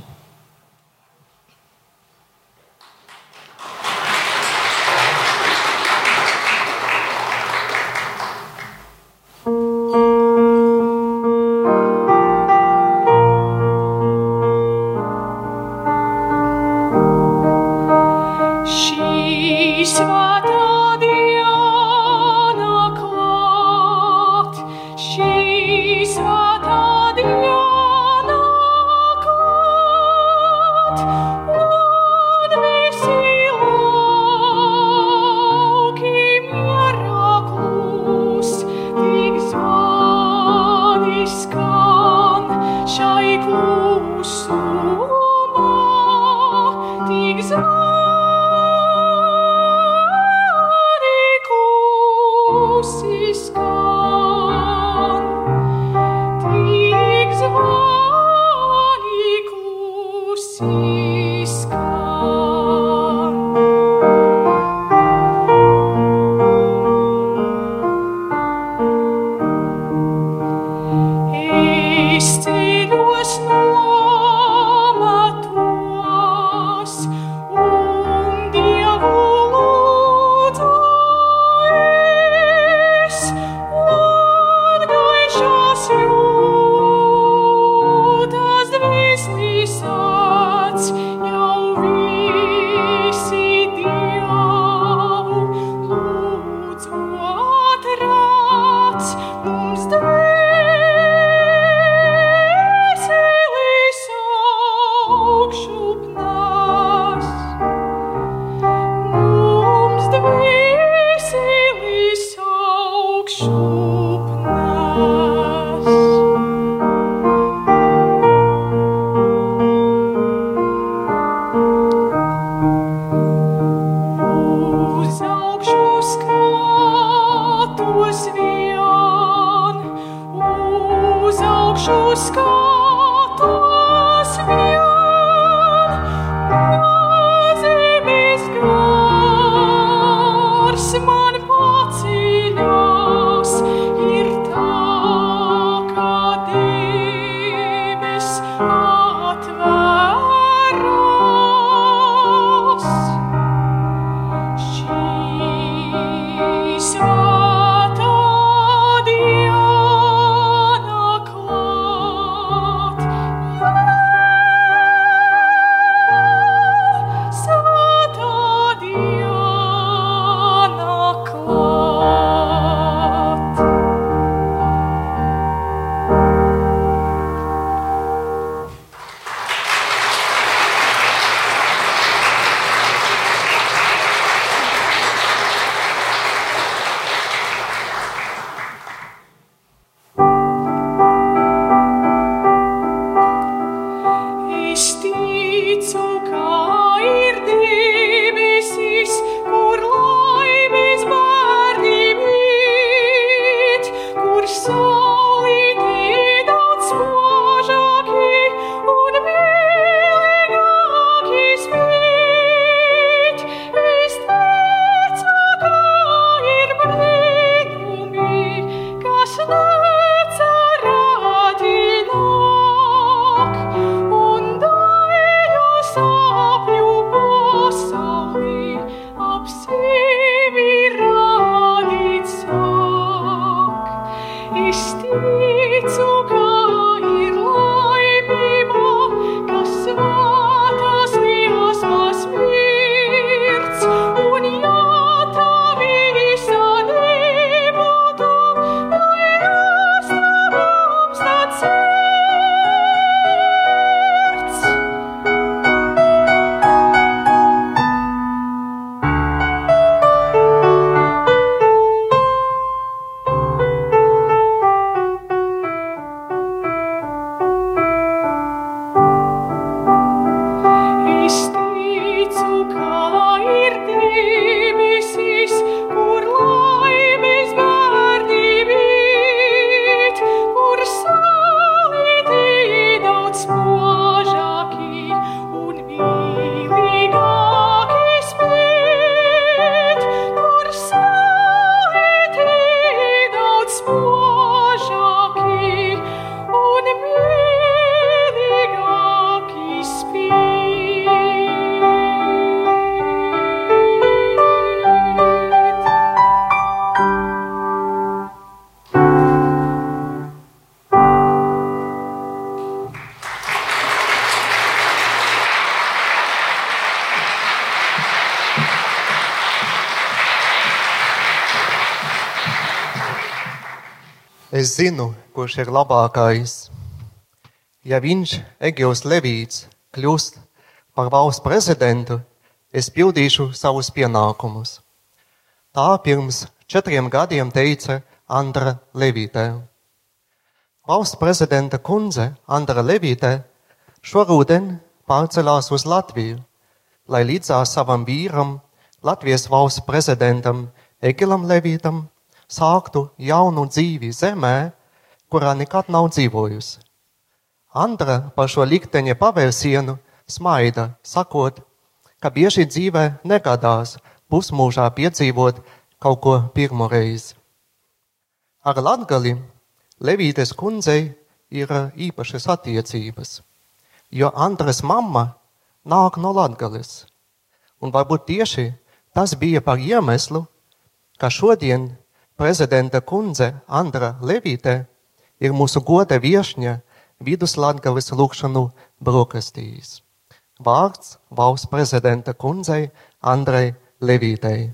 Es zinu, kurš ir labākais. Ja viņš, Egils Levīts, kļūst par valsts prezidentu, es pildīšu savus pienākumus. Tā pirms četriem gadiem teica Andra Levītē. Valsts prezidenta kundze Andra Levītē šoruden pārcelās uz Latviju, lai līdzās savam vīram, Latvijas valsts prezidentam Egilam Levītam, sāktu jaunu dzīvi zemē, kurā nekad nav dzīvojusi. Andra par šo likteņa pavērsienu smaida, sakot, ka bieži dzīvē negadās pusmūžā piedzīvot kaut ko pirmo reizi. Ar Latgali Levītes kundzei ir īpašas attiecības, jo Andres mamma nāk no Latgales. Un varbūt tieši tas bija par iemeslu, ka šodien prezidenta kundze Andra Levīte ir mūsu goda viešņa Viduslatgales lūkšanu brokastīs. Vārds valsts prezidenta kundzei Andrei Levītei.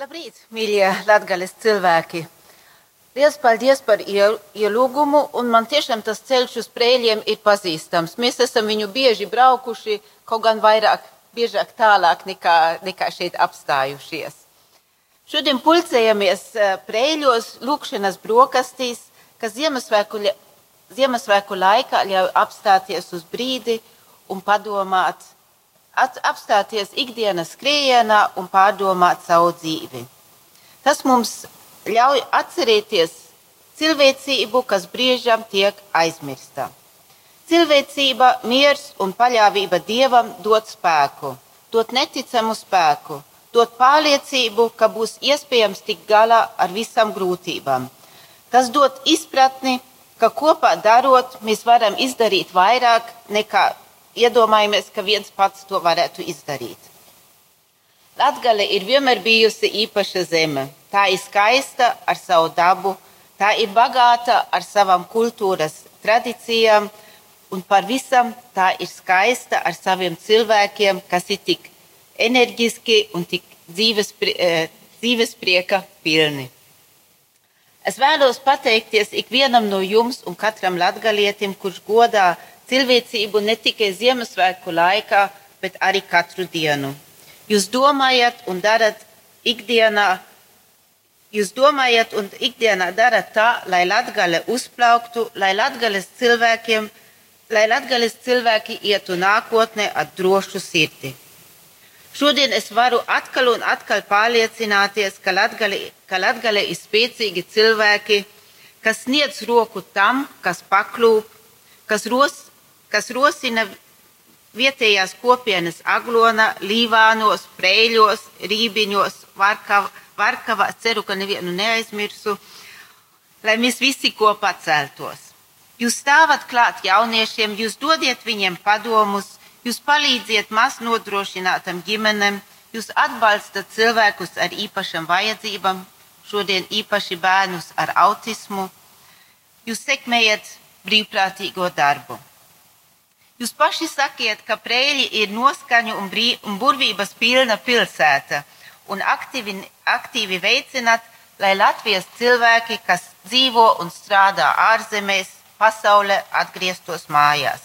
Labrīt, mīļie latgales cilvēki! Liels paldies par ielūgumu, un man tiešām tas ceļš uz prēļiem ir pazīstams. Mēs esam viņu bieži braukuši, kaut gan vairāk, biežāk tālāk nekā, nekā šeit apstājušies. Šodien pulcējamies prēļos, lūkšanas brokastīs, kas Ziemassvētku, Ziemassvētku laikā ļauj apstāties uz brīdi un padomāt, apstāties ikdienas skrējienā un pārdomāt savu dzīvi. Tas mums ļauj atcerēties cilvēcību, kas brīžam tiek aizmirsta. Cilvēcība, miers un paļāvība Dievam dod spēku, dod neticamu spēku, dod pārliecību, ka būs iespējams tikt galā ar visām grūtībām. Tas dod izpratni, ka kopā darot, mēs varam izdarīt vairāk nekā iedomājamies, ka viens pats to varētu izdarīt. Latgale ir vienmēr bijusi īpaša zeme. Tā ir skaista ar savu dabu, tā ir bagāta ar savām kultūras tradīcijām, un par visam tā ir skaista ar saviem cilvēkiem, kas ir tik enerģiski un tik dzīves, dzīves prieka pilni. Es vēlos pateikties ikvienam no jums un katram latgalietim, kurš godā cilvēcību ne tikai Ziemassvētku laikā, bet arī katru dienu. Jūs domājat un darat ikdienā Jūs domājat un ikdienā darat tā, lai Latgale uzplauktu, lai Latgales cilvēkiem, lai Latgales cilvēki ietu nākotnē ar drošu sirdi. Šodien es varu atkal un atkal pārliecināties, ka Latgale ir spēcīgi cilvēki, kas sniedz roku tam, kas paklūp, kas, ros, kas rosina vietējās kopienas aglona, līvānos, prēļos, rībiņos, varkavos Varkavā. Ceru, ka nevienu neaizmirsu, lai mēs visi kopā celtos. Jūs stāvat klāt jauniešiem, jūs dodiet viņiem padomus, jūs palīdziet maz nodrošinātam ģimenem, jūs atbalstat cilvēkus ar īpašām vajadzībām, šodien īpaši bērnus ar autismu, jūs sekmējat brīvprātīgo darbu. Jūs paši sakiet, ka Prēļi ir noskaņu un, brī, un burvības pilna pilsēta un aktīvi, aktīvi veicināt, lai Latvijas cilvēki, kas dzīvo un strādā ārzemēs, pasaulē atgrieztos mājās.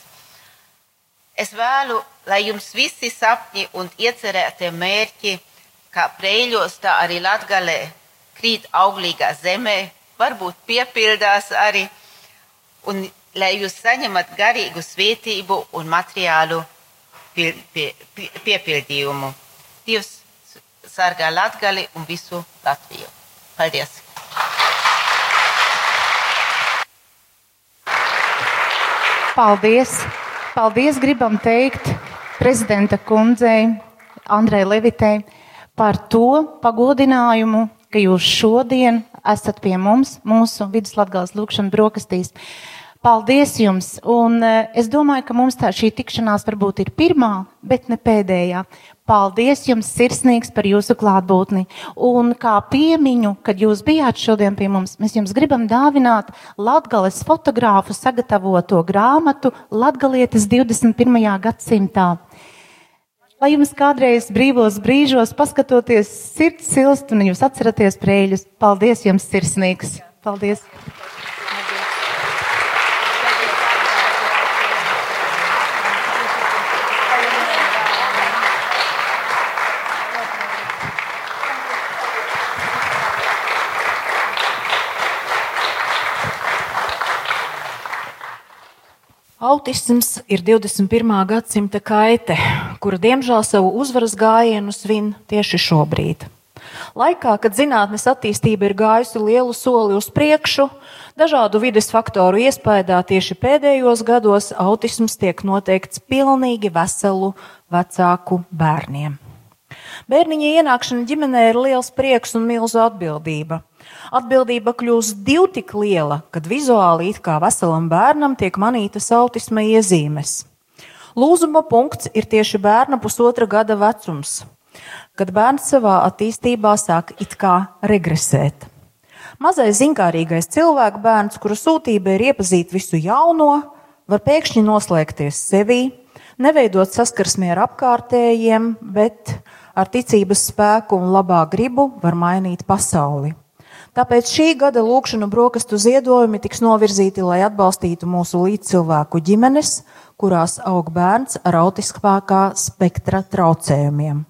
Es vēlu, lai jums visi sapņi un iecerētie mērķi, kā prēļos, tā arī latgalē, krīt auglīgā zemē, varbūt piepildās arī, un lai jūs saņemat garīgu svētību un materiālu pie, pie, pie, piepildījumu. Dievs sargā Latgali un visu Latviju. Paldies! Paldies! Paldies gribam teikt prezidenta kundzei Andrei Levitei par to pagodinājumu, ka jūs šodien esat pie mums, mūsu viduslatgals lūkšana brokastīs. Paldies jums! Un es domāju, ka mums tā šī tikšanās varbūt ir pirmā, bet ne pēdējā. Paldies jums sirsnīgs par jūsu klātbūtni. Un kā piemiņu, kad jūs bijāt šodien pie mums, mēs jums gribam dāvināt Latgales fotogrāfu sagatavoto grāmatu Latgalietes 21. gadsimtā. Lai jums kādreiz brīvos brīžos paskatoties sirds silst un jūs atceraties prēļus, paldies jums sirsnīgs. Paldies! Autisms ir 21. gadsimta kaite, kura diemžēl savu uzvaras gājienu svin tieši šobrīd. Laikā, kad zinātnes attīstība ir gājusi lielu soli uz priekšu, dažādu vides faktoru iespējā tieši pēdējos gados autisms tiek noteikts pilnīgi veselu vecāku bērniem. Bērniņa ienākšana ģimenē ir liels prieks un milzu atbildība. Atbildība kļūst div tik liela, kad vizuāli it kā veselam bērnam tiek manītas autisma iezīmes. Lūzuma punkts ir tieši bērna pusotra gada vecums, kad bērns savā attīstībā sāk it kā regresēt. Mazais zinkārīgais cilvēks bērns, kura sūtība ir iepazīt visu jauno, var pēkšņi noslēgties sevī, neveidot saskarsmi ar apkārtējiem, bet ar ticības spēku un labā gribu var mainīt pasauli. Tāpēc šī gada lūkšanu brokastu ziedojumi tiks novirzīti, lai atbalstītu mūsu līdzcilvēku ģimenes, kurās aug bērns ar autiskākā spektra traucējumiem.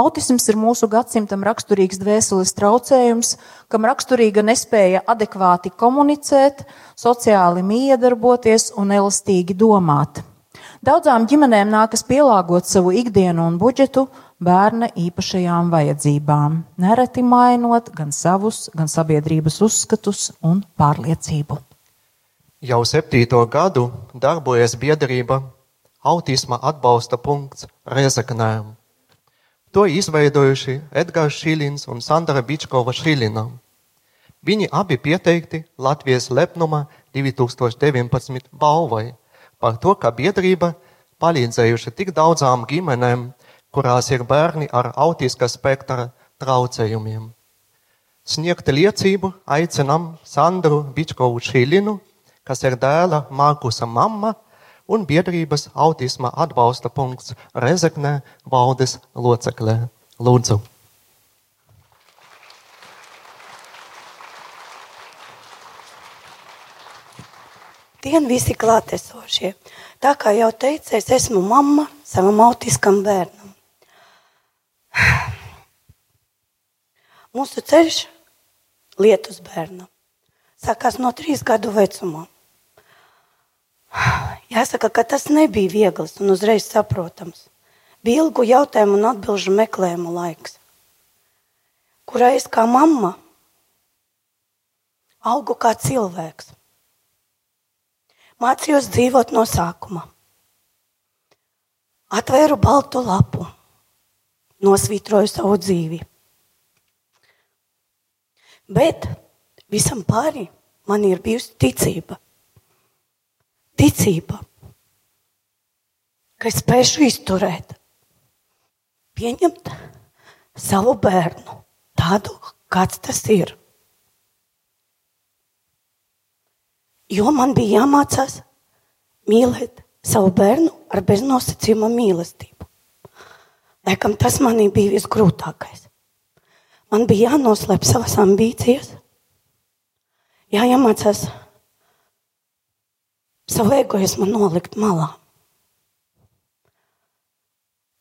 Autisms ir mūsu gadsimtam raksturīgs dvēseles traucējums, kam raksturīga nespēja adekvāti komunicēt, sociāli miedarboties un elastīgi domāt. Daudzām ģimenēm nākas pielāgot savu ikdienu un budžetu bērna īpašajām vajadzībām, nereti mainot gan savus, gan sabiedrības uzskatus un pārliecību. Jau septīto gadu darbojas biedrība Autisma atbalsta punkts Rezeknē. To izveidojuši Edgars Šilins un Sandra Bičkova Šilina. Viņi abi pieteikti Latvijas lepnuma 2019 balvai par to, ka biedrība palīdzējuši tik daudzām ģimenēm, kurās ir bērni ar autiska spektra traucējumiem. Sniegt liecību aicinam Sandru Bičkovu Šilinu, kas ir dēla Markusa mamma un biedrības autisma atbalsta punkts Rezeknē valdes loceklē. Lūdzu! Dien visi klātesošie. Tā kā jau teicu, es esmu mamma savam autiskam bērnam. Mūsu ceļš lietus bērnam sākās no trīs gadu vecuma. Jāsaka, ka tas nebija viegls un uzreiz saprotams. Bija ilgu jautājumu un atbilžu meklējumu laiks, kurā es kā mamma augu kā cilvēks Mācījos dzīvot no sākuma. Atvēru baltu lapu, nosvītroju savu dzīvi. Bet visam pāri man ir bijusi ticība. Ticība, ka es spēšu izturēt, pieņemt savu bērnu tādu, kāds tas ir. jo man bija jāmācās mīlēt savu bērnu ar beznosacījuma mīlestību. Laikam tas manī bija visgrūtākais. Man bija jānoslēp savas ambīcijas, jāiemācās savu egoismu nolikt malā.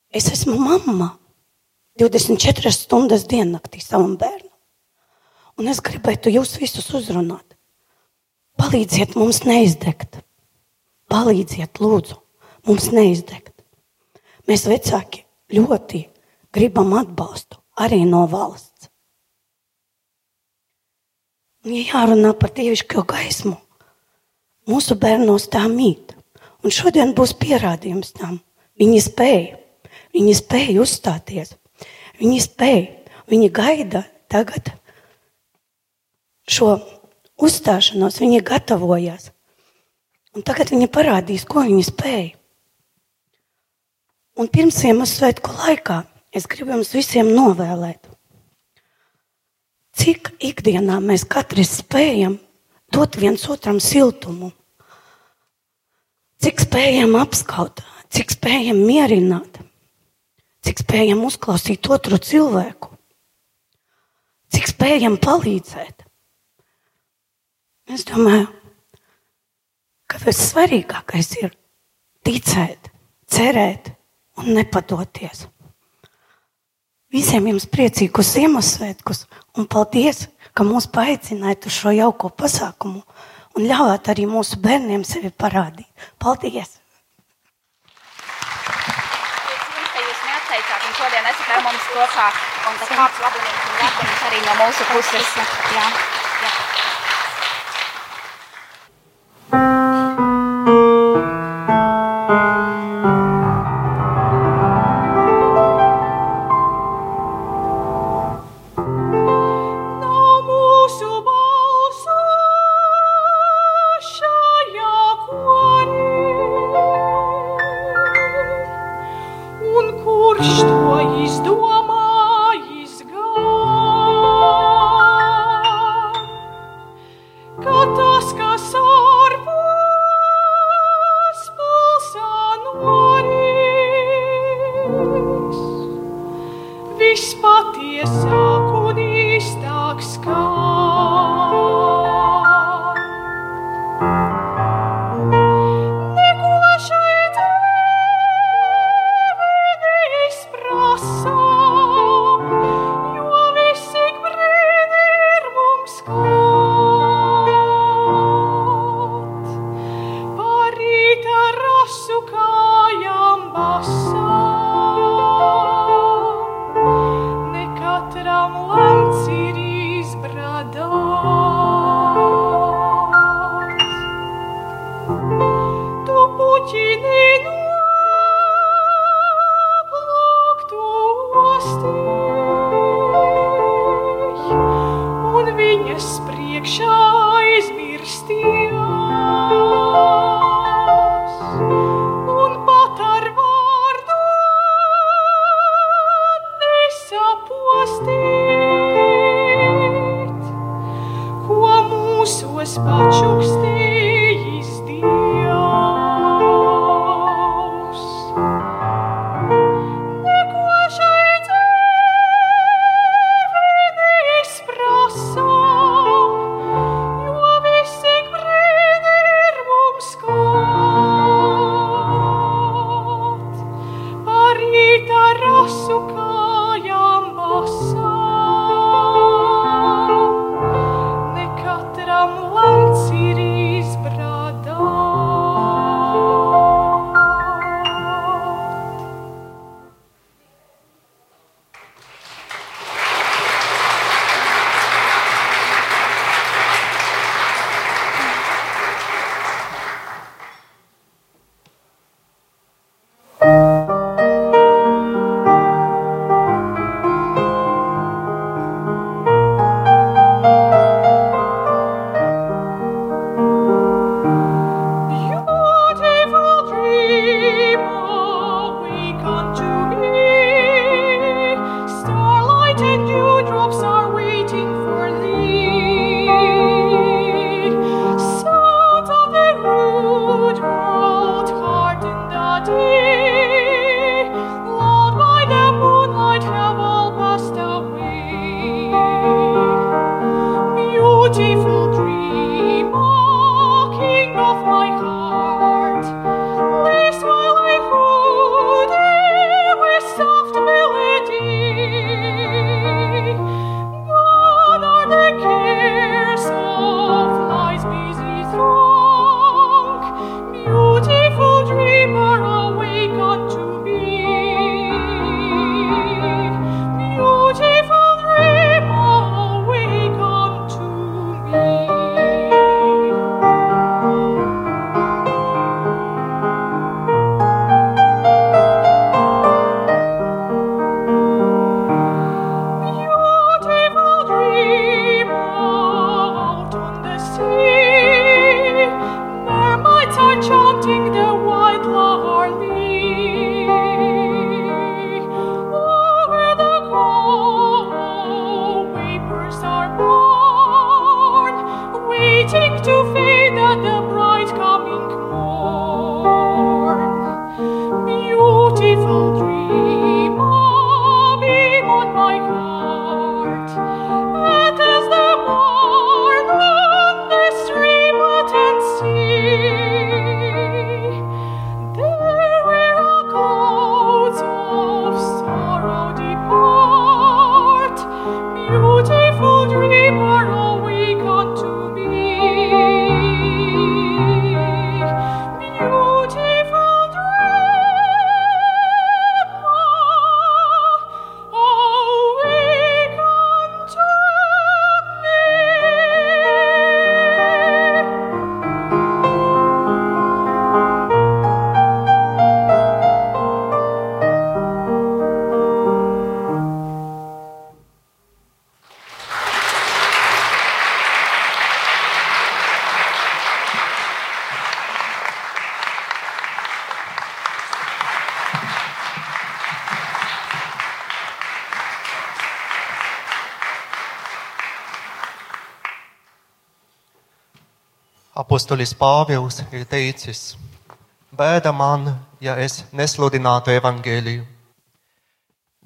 Es esmu mamma 24 stundas diennaktī savam bērnam. Un es gribētu jūs visus uzrunāt. Palīdziet mums neizdegt. Palīdziet, lūdzu, mums neizdegt. Mēs vecāki ļoti gribam atbalstu arī no valsts. Ja jārunā par dievišķo gaismu, mūsu bērnos tā mīt. Un šodien būs pierādījums tam. Viņi spēja, viņi spēja uzstāties, viņi spēja, viņi gaida tagad šo uzstāšanos, viņi gatavojās. Un tagad viņi parādīs, ko viņi spēja. Un pirms Ziemassvētku laikā es gribu jums visiem novēlēt, cik ikdienā mēs katrs spējam dot viens otram siltumu, cik spējam apskaut, cik spējam mierināt, cik spējam uzklausīt otru cilvēku, cik spējam palīdzēt. Es domāju, ka vissvarīgākais ir ticēt, cerēt un nepadoties. Visiem jums priecīgus Ziemassvētkus un paldies, ka mūs paaicinājāt uz šo jauko pasākumu un ļaujiet arī mūsu bērniem sevi parādīt. Paldies! neatteicāt un šodien esat ar mums kopā. Un tas kāds labums un lepnums arī no mūsu puses. Jā. Apostolis Pāvils ir teicis: Bēda man, ja es nesludinātu evaņģēliju.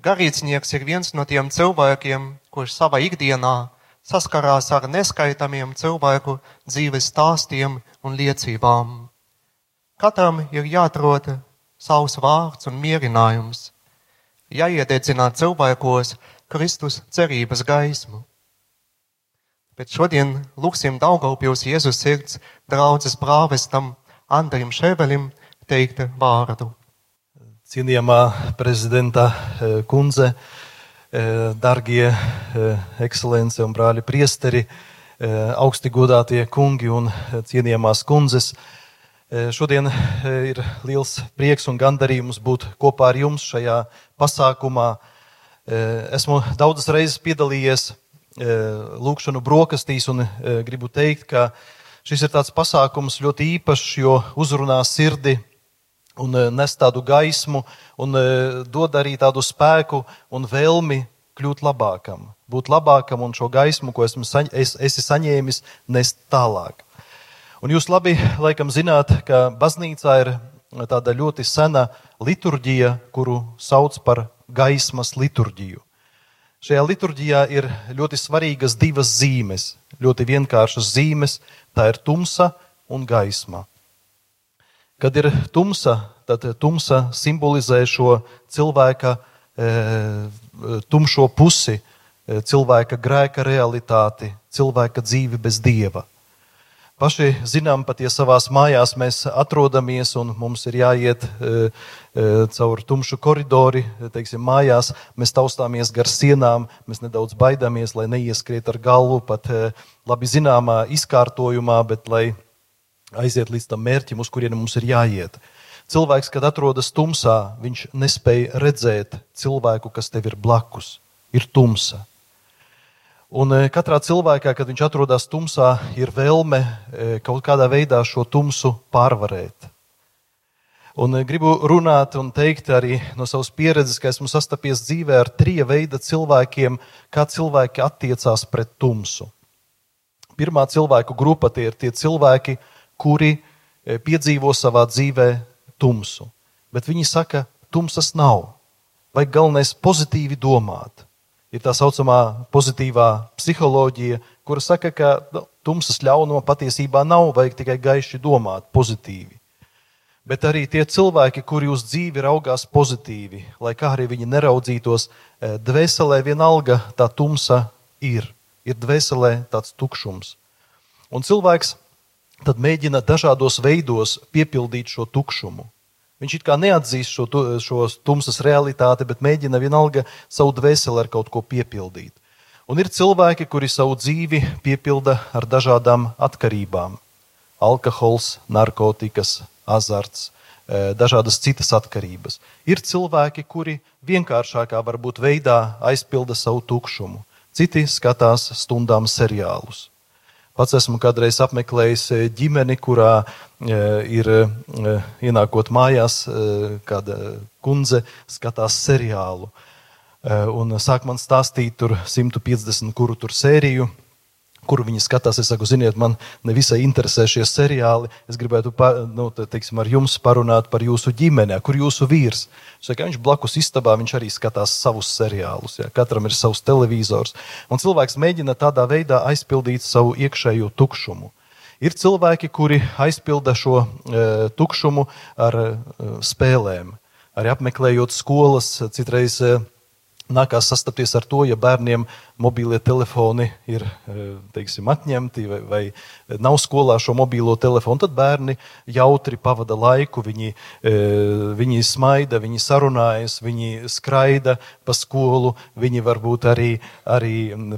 Garīdznieks ir viens no tiem cilvēkiem, kurš savā ikdienā saskarās ar neskaitāmiem cilvēku dzīves stāstiem un liecībām. Katram ir jāatrod savs vārds un mierinājums, jāiededzina cilvēkos Kristus cerības gaismu. Bet šodien lūksim Daugaupils Jēzus sirds draudzes prāvestam Andrim Ševelim teikt vārdu. Cienījamā prezidenta eh, kundze, eh, darbie ekscelence un brāļi priesteri, augsti godātie kungi un cienījamās kundzes. Šodien ir liels prieks un gandarījums būt kopā ar jums šajā pasākumā. Esmu daudzas reizes piedalījies lūkšanu brokastīs un gribu teikt, ka šis ir tāds pasākums ļoti īpašs, jo uzrunā sirdi un nes tādu gaismu un dod arī tādu spēku un vēlmi kļūt labākam, būt labākam un šo gaismu, ko esmu saņ, es, esi saņēmis, nest tālāk. Un jūs labi laikam zināt, ka baznīcā ir tāda ļoti sena liturģija, kuru sauc par gaismas liturģiju. Šajā liturģijā ir ļoti svarīgas divas zīmes, ļoti vienkāršas zīmes. Tā ir tumsa un gaisma. Kad ir tumsa, tad tumsa simbolizē šo cilvēka e, tumšo pusi, e, cilvēka grēka realitāti, cilvēka dzīvi bez dieva. Paši zinām, pat ja savās mājās mēs atrodamies un mums ir jāiet e, e, caur tumšu koridori, teiksim, mājās, mēs taustāmies gar sienām, mēs nedaudz baidāmies, lai neieskriet ar galvu pat e, labi zināmā izkārtojumā, bet lai aiziet līdz tam mērķim, uz kurienu mums ir jāiet. Cilvēks, kad atrodas tumsā, viņš nespēja redzēt cilvēku, kas tev ir blakus. Ir tumsa. Un e, katrā cilvēkā, kad viņš atrodas tumsā, ir vēlme e, kaut kādā veidā šo tumsu pārvarēt. Un e, gribu runāt un teikt arī no savas pieredzes, ka esmu sastapies dzīvē ar trija veida cilvēkiem, kā cilvēki attiecās pret tumsu. Pirmā cilvēku grupa tie ir tie cilvēki, kuri piedzīvo savā dzīvē tumsu. Bet viņi saka, tumsas nav. Vai galvenais pozitīvi domāt? Ir tā saucamā pozitīvā psiholoģija, kura saka, ka nu, tumsas ļauno patiesībā nav, vajag tikai gaiši domāt, pozitīvi. Bet arī tie cilvēki, kuri uz dzīvi raugās pozitīvi, lai kā arī viņi neraudzītos, e, dvēselē vienalga tā tumsa ir. Ir dvēselē tāds tukšums. Un cilvēks tad mēģina dažādos veidos piepildīt šo tukšumu. Viņš it kā neatzīst šo, šo tumsas realitāti, bet mēģina vienalga savu dvēseli ar kaut ko piepildīt. Un ir cilvēki, kuri savu dzīvi piepilda ar dažādām atkarībām - alkohols, narkotikas, azarts, e, dažādas citas atkarības. Ir cilvēki, kuri vienkāršākā varbūt veidā aizpilda savu tukšumu. Citi skatās stundām seriālus. Pats esmu kādreiz apmeklējis e, ģimeni, kurā e, ir e, ienākot mājās, kāda kundze skatās seriālu. Un sāk man stāstīt tur 150 kuru tur sēriju, kuru viņi skatās. Es saku, ziniet, man nevisai interesē šie seriāli. Es gribētu nu, teiksim, ar jums parunāt par jūsu ģimeni, kur jūsu vīrs. Saka, viņš blakus istabā viņš arī skatās savus seriālus. Ja? Katram ir savs televizors. Un cilvēks mēģina tādā veidā aizpildīt savu iekšējo tukšumu. Ir cilvēki, kuri aizpilda šo e, tukšumu ar e, spēlēm, arī apmeklējot skolas, citreiz. E, nākās sastapties ar to, ja bērniem mobīlie telefoni ir e, teiksim, atņemti vai, vai nav skolā šo mobīlo telefonu, tad bērni jautri pavada laiku, viņi, e, viņi smaida, viņi sarunājas, viņi skraida pa skolu, viņi varbūt arī, arī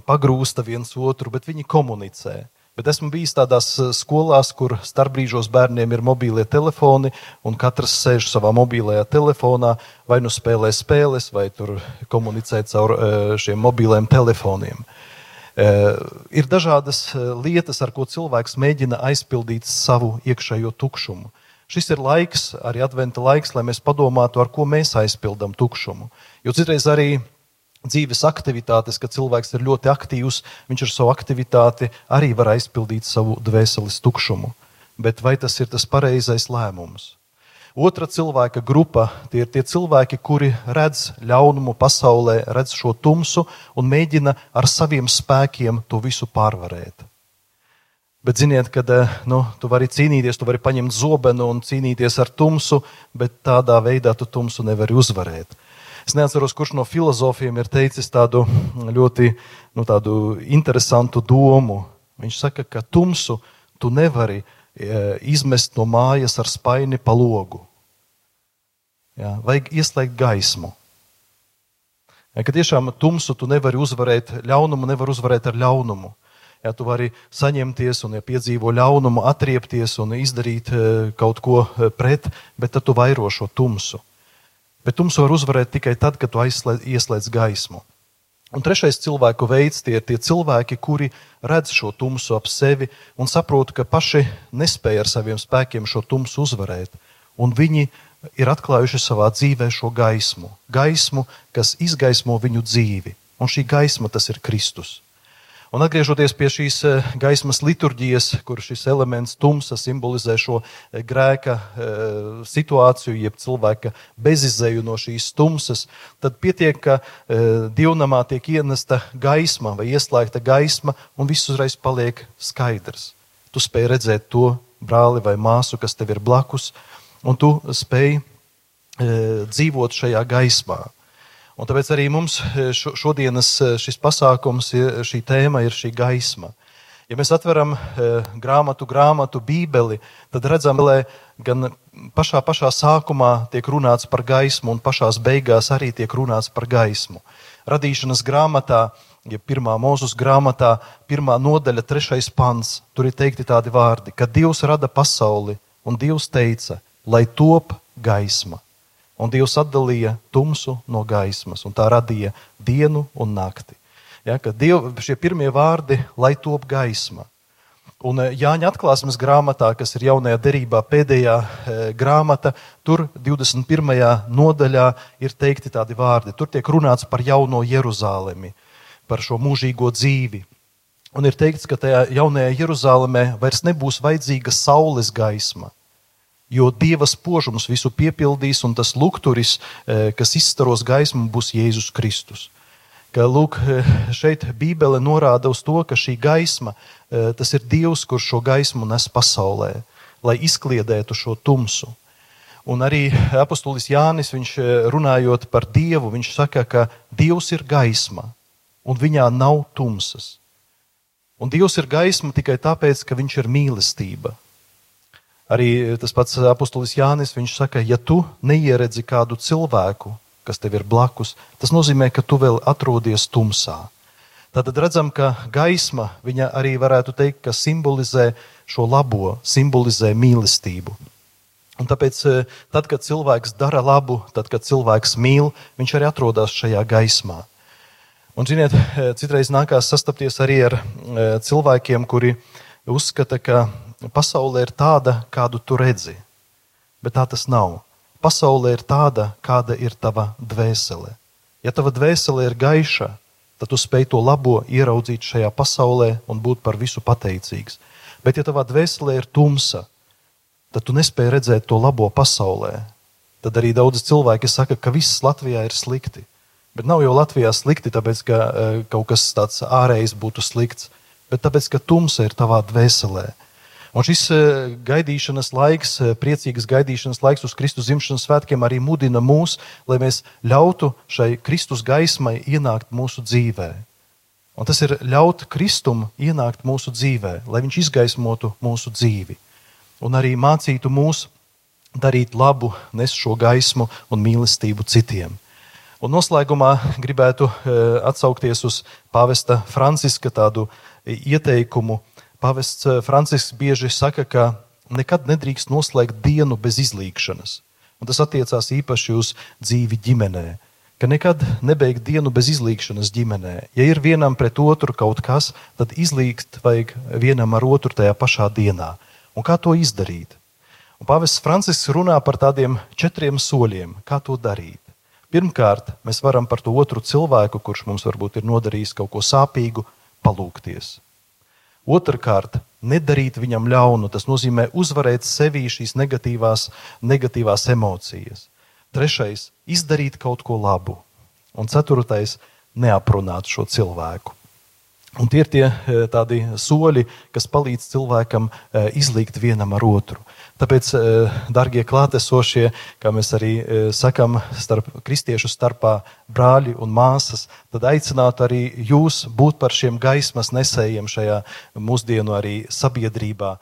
pagrūsta viens otru, bet viņi komunicē. Bet esmu bijis tādās eh, skolās, kur starpbrīžos bērniem ir mobīlie telefoni, un katrs sēž savā mobilajā telefonā, vai nu spēlē spēles, vai komunicē caur eh, šiem mobiliem telefoniem. Eh, ir dažādas lietas, ar ko cilvēks mēģina aizpildīt savu iekšējo tukšumu. Šis ir laiks, arī adventa laiks, lai mēs padomātu, ar ko mēs aizpildām tukšumu. Jo citreiz arī dzīves aktivitātes, kad cilvēks ir ļoti aktīvs, viņš ar savu aktivitāti arī var aizpildīt savu dvēseles tukšumu. bet vai tas ir tas pareizais lēmums. Otra cilvēka grupa tie ir tie cilvēki, kuri redz ļaunumu pasaulē, redz šo tumsu un mēģina ar saviem spēkiem to visu pārvarēt. Bet ziniet, ka nu, tu vari cīnīties, tu vari paņemt zobenu un cīnīties ar tumsu, bet tādā veidā tu tumsu nevari uzvarēt. Es neatceros, kurš no filozofiem ir teicis tādu ļoti nu, tādu interesantu domu. Viņš saka, ka tumsu tu nevari E, izmest no mājas ar spaini pa logu. Jā, vajag ieslēgt gaismu. Ja, ka tiešām tumsu tu nevari uzvarēt, ļaunumu nevar uzvarēt ar ļaunumu. Ja tu vari saņemties un ja piedzīvo ļaunumu, atriepties un izdarīt e, kaut ko e, pret, bet tad tu vairo šo tumsu. Bet tumsu var uzvarēt tikai tad, kad tu aizslēdz, ieslēdz gaismu. Un trešais cilvēku veids tie ir tie cilvēki, kuri redz šo tumsu ap sevi un saprot, ka paši nespēja ar saviem spēkiem šo tumsu uzvarēt. Un viņi ir atklājuši savā dzīvē šo gaismu, gaismu, kas izgaismo viņu dzīvi. Un šī gaisma tas ir Kristus. Un atgriežoties pie šīs eh, gaismas liturģijas, kur šis elements tumsa simbolizē šo eh, grēka eh, situāciju, jeb cilvēka bezizēju no šīs tumsas, tad pietiek, ka divnamā tiek ienesta gaisma vai ieslēgta gaisma, un viss uzreiz paliek skaidrs. Tu spēj redzēt to brāli vai māsu, kas tev ir blakus, un tu spēj dzīvot šajā gaismā. Un tāpēc arī mums e, šodienas e, šis pasākums, šī tēma ir šī gaisma. Ja mēs atveram e, grāmatu, grāmatu, bībeli, tad redzam, ka gan pašā, pašā sākumā tiek runāts par gaismu, un pašā beigās arī tiek runāts par gaismu. Radīšanas grāmatā, ja pirmā mūzes grāmatā, pirmā nodaļa, trešais pants, tur ir teikti tādi vārdi, ka Dievs rada pasauli, un Dievs teica, lai top gaisma. Un Dievs atdalīja tumsu no gaismas, un tā radīja dienu un nakti. Ja, Diev, šie pirmie vārdi, lai top gaisma. Un eh, Jāņa atklāsmes grāmatā, kas ir jaunajā derībā pēdējā e, grāmata, tur 21. nodaļā ir teikti tādi vārdi. Tur tiek runāts par jauno Jeruzalemi, par šo mūžīgo dzīvi. Un ir teikts, ka tajā jaunajā Jeruzalemē vairs nebūs vajadzīga saules gaisma, jo Dieva spožums visu piepildīs, un tas lukturis, eh, kas izstaros gaismu, būs Jēzus Kristus. Ka, lūk, eh, šeit Bībele norāda uz to, ka šī gaisma, eh, tas ir Dievs, kurš šo gaismu nes pasaulē, lai izkliedētu šo tumsu. Un arī apustulis Jānis, viņš runājot par Dievu, viņš saka, ka Dievs ir gaisma, un viņā nav tumsas. Un Dievs ir gaisma tikai tāpēc, ka viņš ir mīlestība. Arī tas pats apustulis Jānis, viņš saka, ja tu neieredzi kādu cilvēku, kas tev ir blakus, tas nozīmē, ka tu vēl atrodies tumsā. Tad redzam, ka gaisma viņa arī varētu teikt, ka simbolizē šo labo, simbolizē mīlestību. Un tāpēc, eh, tad, kad cilvēks dara labu, tad, kad cilvēks mīl, viņš arī atrodas šajā gaismā. Un, ziniet, citreiz nākās sastapties arī ar cilvēkiem, kuri uzskata, ka pasaule ir tāda, kādu tu redzi, bet tā tas nav. Pasaule ir tāda, kāda ir tava dvēsele. Ja tava dvēsele ir gaiša, tad tu spēj to labo ieraudzīt šajā pasaulē un būt par visu pateicīgs. Bet, ja tavā dvēselē ir tumsa, tad tu nespēj redzēt to labo pasaulē. Tad arī daudz cilvēki saka, ka viss Latvijā ir slikti. Bet nav jau Latvijā slikti, tāpēc ka uh, kaut kas tāds ārējs būtu slikts, bet tāpēc ka tumsa ir tavā dvēselē. Un šis e, gaidīšanas laiks, e, priecīgas gaidīšanas laiks uz Kristus dzimšanas svētkiem arī mudina mūs, lai mēs ļautu šai Kristus gaismai ienākt mūsu dzīvē. Un tas ir ļaut Kristum ienākt mūsu dzīvē, lai viņš izgaismotu mūsu dzīvi. Un arī mācītu mūs darīt labu, nes šo gaismu un mīlestību citiem. Un noslēgumā gribētu e, atsaukties uz pāvesta Franciska tādu ieteikumu, Pavests eh, Francisks bieži saka, ka nekad nedrīkst noslēgt dienu bez izlīkšanas. Un tas attiecās īpaši uz dzīvi ģimenē. Ka nekad nebeigt dienu bez izlīkšanas ģimenē. Ja ir vienam pret otru kaut kas, tad izlīgt vajag vienam ar otru tajā pašā dienā. Un kā to izdarīt? Pāvests Francisks runā par tādiem četriem soļiem, kā to darīt. Pirmkārt, mēs varam par to otru cilvēku, kurš mums varbūt ir nodarījis kaut ko sāpīgu, palūkties. Otrakārt, nedarīt viņam ļaunu. Tas nozīmē uzvarēt sevī šīs negatīvās, negatīvās emocijas. Trešais, izdarīt kaut ko labu. Un ceturtais, neaprunāt šo cilvēku. Un tie ir tie eh, tādi soļi, kas palīdz cilvēkam eh, izlīgt vienam ar otru. Tāpēc, eh, darbie klātesošie, kā mēs arī sakām, starp kristiešu starpā brāļi un māsas, tad aicinātu arī jūs būt par šiem gaismas nesējiem šajā mūsdienu arī sabiedrībā.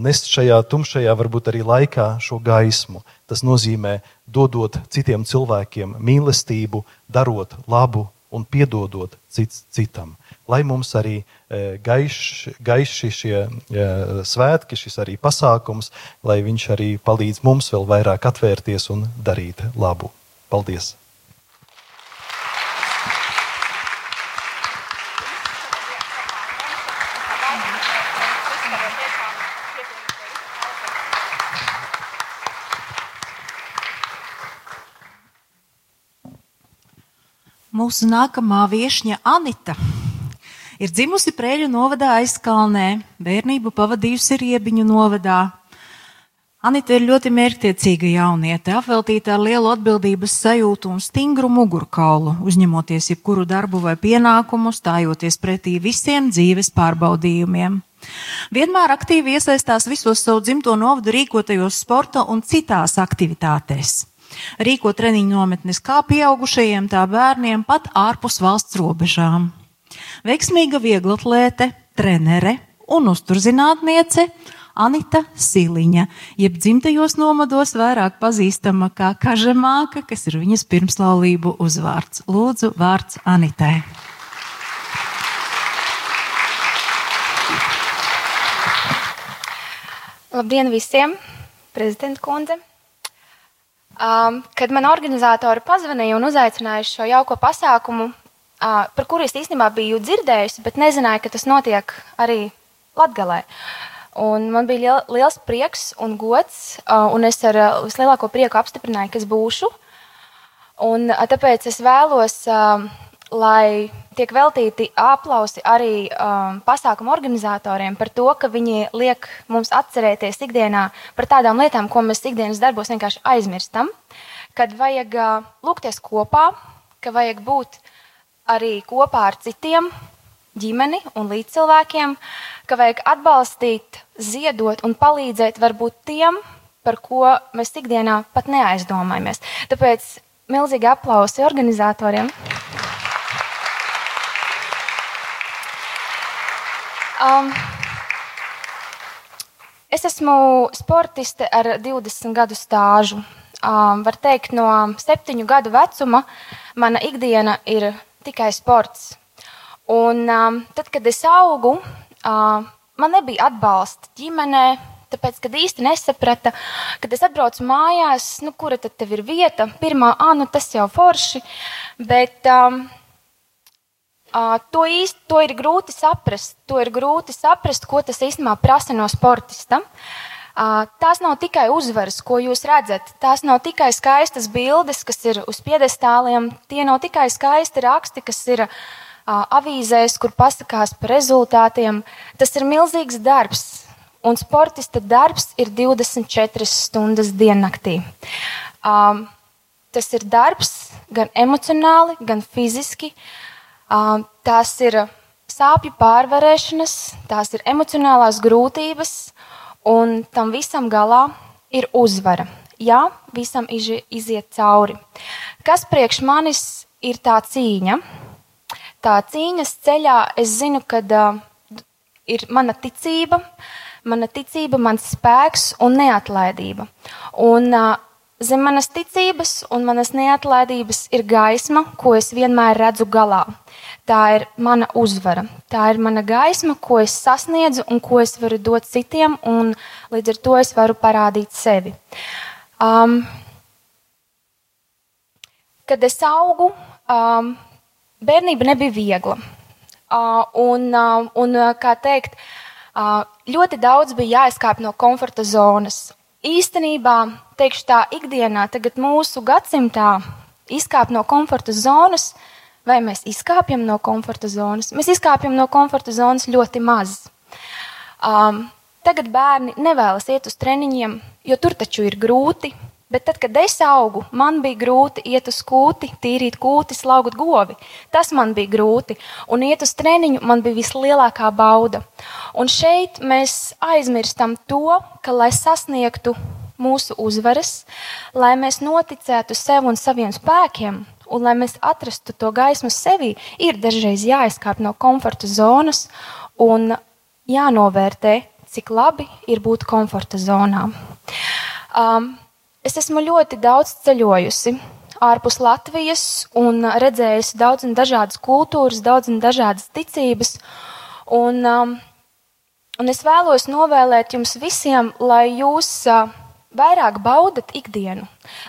Nest šajā tumšajā, varbūt arī laikā šo gaismu. Tas nozīmē dodot citiem cilvēkiem mīlestību, darot labu un piedodot cits citam lai mums arī e, gaiši, gaiši šie e, svētki, šis arī pasākums, lai viņš arī palīdz mums vēl vairāk atvērties un darīt labu. Paldies! Mūsu nākamā viesņa Anita Ir dzimusi Prēļu novadā aizkalnē, bērnību pavadījusi Riebiņu novadā. Anita ir ļoti mērķtiecīga jauniete, apveltīta ar lielu atbildības sajūtu un stingru mugurkaulu, uzņemoties jebkuru darbu vai pienākumu, stājoties pretī visiem dzīves pārbaudījumiem. Vienmēr aktīvi iesaistās visos savu dzimto novadu rīkotajos sporta un citās aktivitātēs. Rīko treniņu nometnes kā pieaugušajiem, tā bērniem pat ārpus valsts robežām. Veiksmīga vieglatlēte, trenere un uzturzinātniece Anita Siliņa, jeb dzimtajos nomados vairāk pazīstama kā Kažemāka, kas ir viņas pirmslaulību uzvārds. Lūdzu, vārds Anitai. Labdien visiem, prezidenta kundze! Um, kad man organizatori pazvanīja un uzaicināja šo jauko pasākumu, par kuru es īstenībā biju dzirdējusi, bet nezināju, ka tas notiek arī Latvijā. Un man bija liel, liels prieks un gods, un es ar vislielāko prieku apstiprināju, ka es būšu. Un, tāpēc es vēlos, lai tiek veltīti aplausi arī um, pasākumu organizatoriem par to, ka viņi liek mums atcerēties ikdienā par tādām lietām, ko mēs ikdienas darbos vienkārši aizmirstam. Kad vajag uh, lūgties kopā, ka vajag būt arī kopā ar citiem, ģimeni un līdzcilvēkiem, ka vajag atbalstīt, ziedot un palīdzēt varbūt tiem, par ko mēs ikdienā pat neaizdomājamies. Tāpēc milzīgi aplausi organizatoriem. Um, es esmu sportiste ar 20 gadu stāžu. Um, var teikt, no septiņu gadu vecuma mana ikdiena ir tikai sports. Un, um, tad, kad es augu, uh, man nebija atbalsta ģimenē, tāpēc, kad īsti nesaprata, kad es atbraucu mājās, nu, kura tad ir vieta, pirmā, ah, nu, tas jau forši, bet um, to īsti to ir grūti saprast. To ir grūti saprast, ko tas īstenībā prasa no sportista. Uh, tās nav tikai uzvaras, ko jūs redzat. Tās nav tikai skaistas bildes, kas ir uz piedestāliem. Tie nav tikai skaisti raksti, kas ir uh, avīzēs, kur pasakās par rezultātiem. Tas ir milzīgs darbs. Un sportista darbs ir 24 stundas diennaktī. Tas ir darbs gan emocionāli, gan fiziski. Um, tās ir sāpju pārvarēšanas, tās ir emocionālās grūtības un tam visam galā ir uzvara. Jā, visam iziet cauri. Kas priekš manis ir tā cīņa? Tā cīņas ceļā es zinu, ka uh, ir mana ticība, mana ticība, mans spēks un neatlaidība. Un, uh, zem manas ticības un manas neatlaidības ir gaisma, ko es vienmēr redzu galā. Tā ir mana uzvara. Tā ir mana gaisma, ko es sasniedzu un ko es varu dot citiem, un līdz ar to es varu parādīt sevi. Um, kad es augu, um, bērnība nebija viegla. Uh, un, uh, un, uh, kā teikt, uh, ļoti daudz bija jāizkāp no komforta zonas. Īstenībā, teikšu tā, ikdienā, tagad mūsu gadsimtā, izkāpt no komforta zonas, uh, vai mēs izkāpjam no komforta zonas. Mēs izkāpjam no komforta zonas ļoti maz. Um, tagad bērni nevēlas iet uz treniņiem, jo tur taču ir grūti. Bet tad, kad es augu, man bija grūti iet uz kūti, tīrīt kūti, slaugt govi. Tas man bija grūti. Un iet uz treniņu man bija vislielākā bauda. Un šeit mēs aizmirstam to, ka, lai sasniegtu mūsu uzvaras, lai mēs noticētu sev un saviem spēkiem, un lai mēs atrastu to gaismu sevī, ir dažreiz jāizkāp no komforta zonas un jānovērtē, cik labi ir būt komforta zonā. Um, Es esmu ļoti daudz ceļojusi ārpus Latvijas un redzējusi daudz un dažādas kultūras, daudz un dažādas ticības. Un, um, un es vēlos novēlēt jums visiem, lai jūs uh, vairāk baudat ikdienu,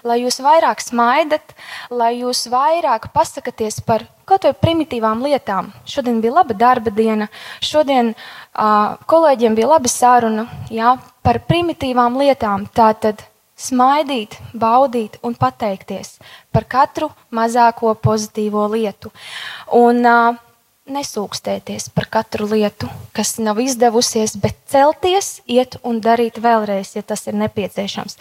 lai jūs vairāk smaidat, lai jūs vairāk pasakaties par kaut vai primitīvām lietām. Šodien bija laba darba diena, šodien uh, kolēģiem bija laba saruna jā, par primitīvām lietām. Tātad smaidīt, baudīt un pateikties par katru mazāko pozitīvo lietu. Un uh, nesūkstēties par katru lietu, kas nav izdevusies, bet celties, iet un darīt vēlreiz, ja tas ir nepieciešams.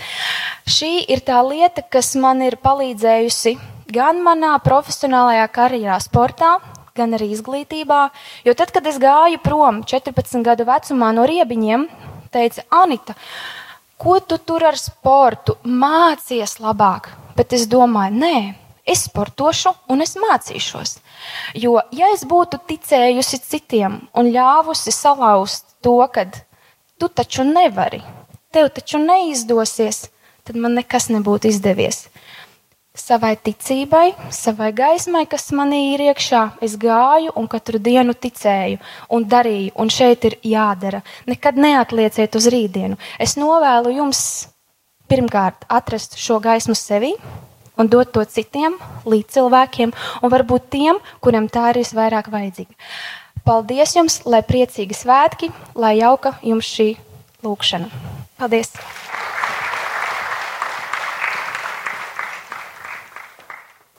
Šī ir tā lieta, kas man ir palīdzējusi gan manā profesionālajā karjerā, sportā, gan arī izglītībā. Jo tad, kad es gāju prom 14 gadu vecumā no riebiņiem, teica Anita, ko tu tur ar sportu mācies labāk? Bet es domāju, nē, es sportošu un es mācīšos. Jo, ja es būtu ticējusi citiem un ļāvusi salauzt to, ka tu taču nevari, tev taču neizdosies, tad man nekas nebūtu izdevies savai ticībai, savai gaismai, kas manī ir iekšā. Es gāju un katru dienu ticēju un darīju, un šeit ir jādara. Nekad neatlieciet uz rītdienu. Es novēlu jums pirmkārt atrast šo gaismu sevī. Un dot to citiem līdz cilvēkiem, un varbūt tiem, kuriem tā ir visvairāk vajadzīga. Paldies jums, lai priecīgi svētki, lai jauka jums šī lūkšana. Paldies!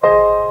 Tavim nu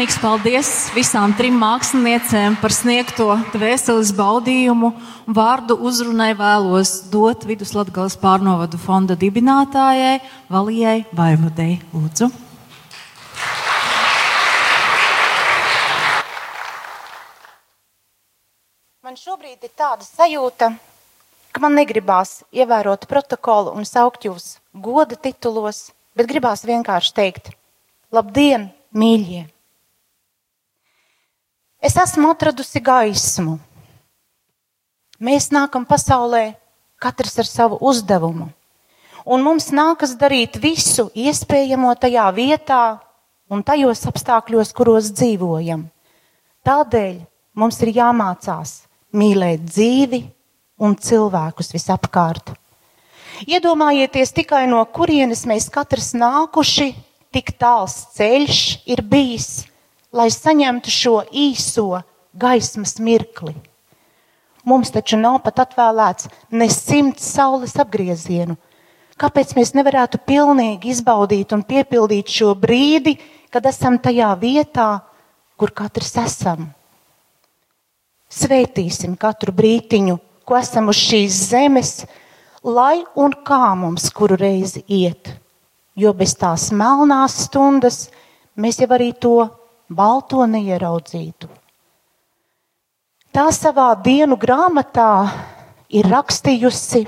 Sirsnīgs paldies visām trim māksliniecēm par sniegto dvēseles baudījumu. Vārdu uzrunai vēlos dot Viduslatgales pārnovadu fonda dibinātājai Valijai Vaivadei. Lūdzu. Man šobrīd ir tāda sajūta, ka man negribās ievērot protokolu un saukt jūs goda titulos, bet gribās vienkārši teikt: Labdien, mīļie! Es esmu atradusi gaismu. Mēs nākam pasaulē katrs ar savu uzdevumu, un mums nākas darīt visu iespējamo tajā vietā un tajos apstākļos, kuros dzīvojam. Tādēļ mums ir jāmācās mīlēt dzīvi un cilvēkus visapkārt. Iedomājieties tikai no kurienes mēs katrs nākuši, tik tāls ceļš ir bijis lai saņemtu šo īso gaismas mirkli. Mums taču nav pat atvēlēts ne simts saules apgriezienu. Kāpēc mēs nevarētu pilnīgi izbaudīt un piepildīt šo brīdi, kad esam tajā vietā, kur katrs esam? Svētīsim katru brītiņu, ko esam uz šīs zemes, lai un kā mums kuru reizi iet. Jo bez tās melnās stundas mēs jau arī to balto neieraudzītu. Tā savā dienu grāmatā ir rakstījusi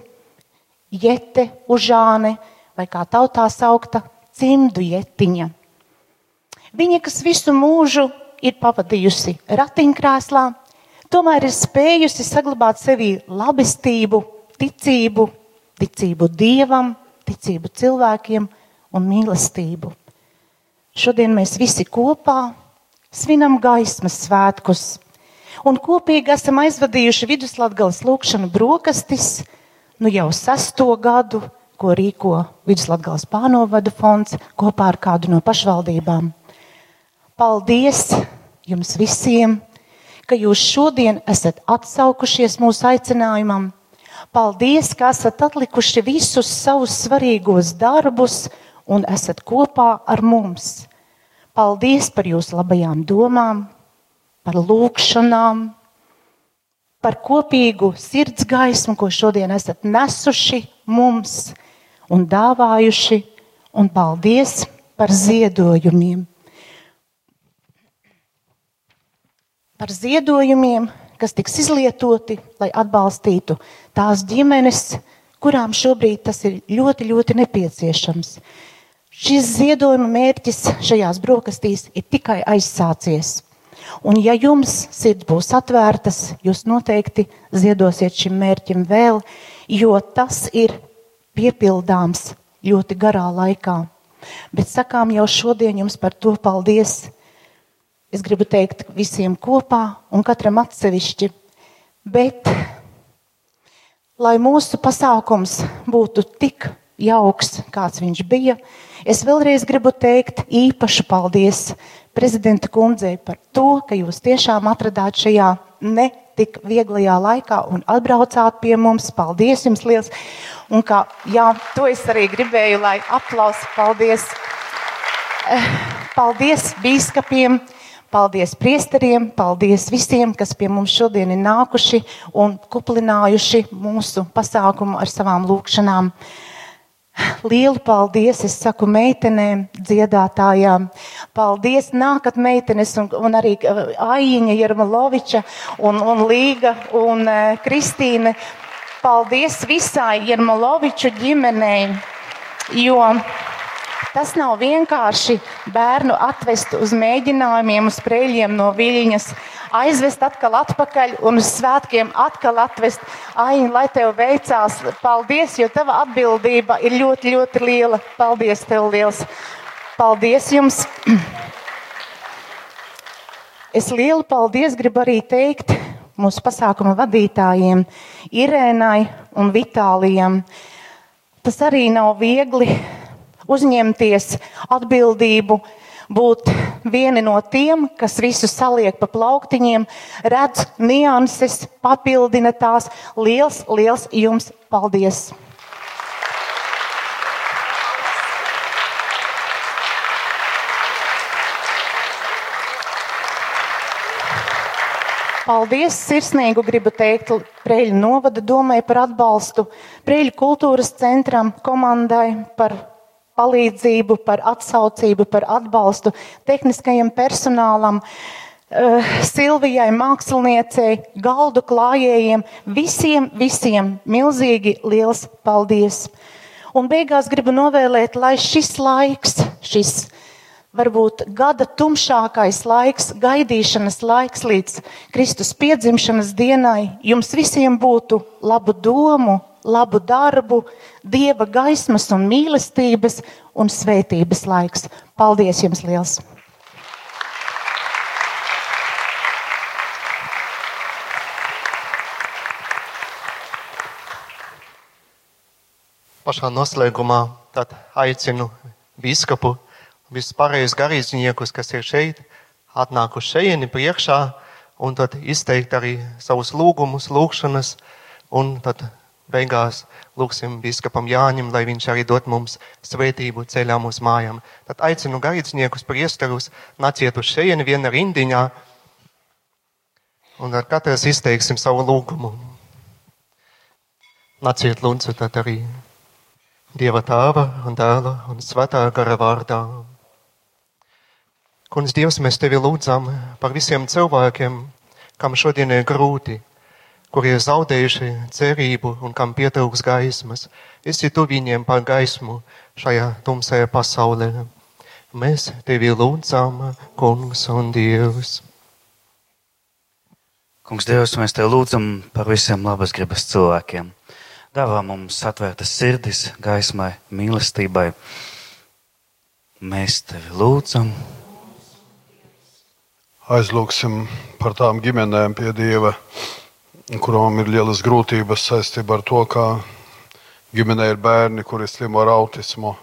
Jete Užāne, vai kā tautā saukta, cimdu jetiņa. Viņa, kas visu mūžu ir pavadījusi ratiņkrēslā, tomēr ir spējusi saglabāt sevī labestību, ticību, ticību dievam, ticību cilvēkiem un mīlestību. Šodien mēs visi kopā svinam gaismas svētkus. Un kopīgi esam aizvadījuši Viduslatgales lūkšanu brokastis, nu jau sesto gadu, ko rīko Viduslatgales pārnovadu fonds kopā ar kādu no pašvaldībām. Paldies jums visiem, ka jūs šodien esat atsaukušies mūsu aicinājumam. Paldies, ka esat atlikuši visus savus svarīgos darbus un esat kopā ar mums. Paldies par jūsu labajām domām, par lūgšanām, par kopīgu sirds gaismu, ko šodien esat nesuši mums un dāvājuši, un paldies par ziedojumiem. Par ziedojumiem, kas tiks izlietoti, lai atbalstītu tās ģimenes, kurām šobrīd tas ir ļoti, ļoti nepieciešams. Šis ziedojuma mērķis šajās brokastīs ir tikai aizsācies. Un, ja jums sirds būs atvērtas, jūs noteikti ziedosiet šim mērķim vēl, jo tas ir piepildāms ļoti garā laikā. Bet sakām jau šodien jums par to paldies. Es gribu teikt visiem kopā un katram atsevišķi. Bet, lai mūsu pasākums būtu tik jauks, kāds viņš bija, Es vēlreiz gribu teikt īpašu paldies prezidenta kundzei par to, ka jūs tiešām atradāt šajā ne tik vieglajā laikā un atbraucāt pie mums. Paldies jums liels! Un kā, jā, to es arī gribēju, lai aplausi. Paldies! Eh, paldies bīskapiem! Paldies priesteriem, paldies visiem, kas pie mums šodien ir nākuši un kuplinājuši mūsu pasākumu ar savām lūkšanām. Lielu paldies, es saku meitenēm, dziedātājām. Paldies, nākat meitenes un, un arī uh, Aiņa Jermaloviča un, un Līga un uh, Kristīne. Paldies visai Jermaloviču ģimenei, jo tas nav vienkārši bērnu atvest uz mēģinājumiem, uz preļiem no Viļņas aizvest atkal atpakaļ un uz svētkiem atkal atvest. Aini, lai tev veicās, paldies, jo tava atbildība ir ļoti, ļoti liela. Paldies tev liels! Paldies jums! Es lielu paldies gribu arī teikt mūsu pasākuma vadītājiem, Irēnai un Vitālijam. Tas arī nav viegli uzņemties atbildību būt vieni no tiem, kas visu saliek pa plauktiņiem, redz nianses, papildina tās. Liels, liels jums paldies! Paldies! Sirsnīgu gribu teikt Preļu novada domai par atbalstu, Preļu kultūras centram, komandai par palīdzību, par atsaucību, par atbalstu, tehniskajam personālam, uh, Silvijai, māksliniecei, galdu klājējiem, visiem, visiem milzīgi liels paldies! Un beigās gribu novēlēt, lai šis laiks, šis varbūt gada tumšākais laiks, gaidīšanas laiks līdz Kristus piedzimšanas dienai, jums visiem būtu labu domu, labu darbu, dieva gaismas un mīlestības un svētības laiks. Paldies jums liels! Pašā noslēgumā aicinu biskupu, visus pārējos garīdzniekus, kas ir šeit, atnākuši šejieni priekšā un tad izteikt arī savus lūgumus, lūgšanas, un tad beigās lūgsim biskupam Jāņam, lai viņš arī dot mums svētību ceļā mūsu mājām. Tad aicinu garīdzniekus, priesterus, nāciet uz šejieni viena rindiņā, un ar katrs izteiksim savu lūgumu. Nāciet lūdzu tad arī Dieva tēva un dēla un svētā gara vārdā. Kungs, Dievs, mēs tevi lūdzam par visiem cilvēkiem, kam šodien ir grūti, kuri ir zaudējuši cerību un kam pietrūks gaismas. Esi tu viņiem par gaismu šajā tumsajā pasaulē. Mēs tevi lūdzam, Kungs un Dievs. Kungs, Dievs, mēs tevi lūdzam par visiem labas gribas cilvēkiem Dāvā mums atvērtas sirdis, gaismai, mīlestībai. Mēs tevi lūdzam. Aizlūksim par tām ģimenēm pie Dieva, kurām ir lielas grūtības saistībā ar to, ka ģimenē ir bērni, kuri slimo ar autismu.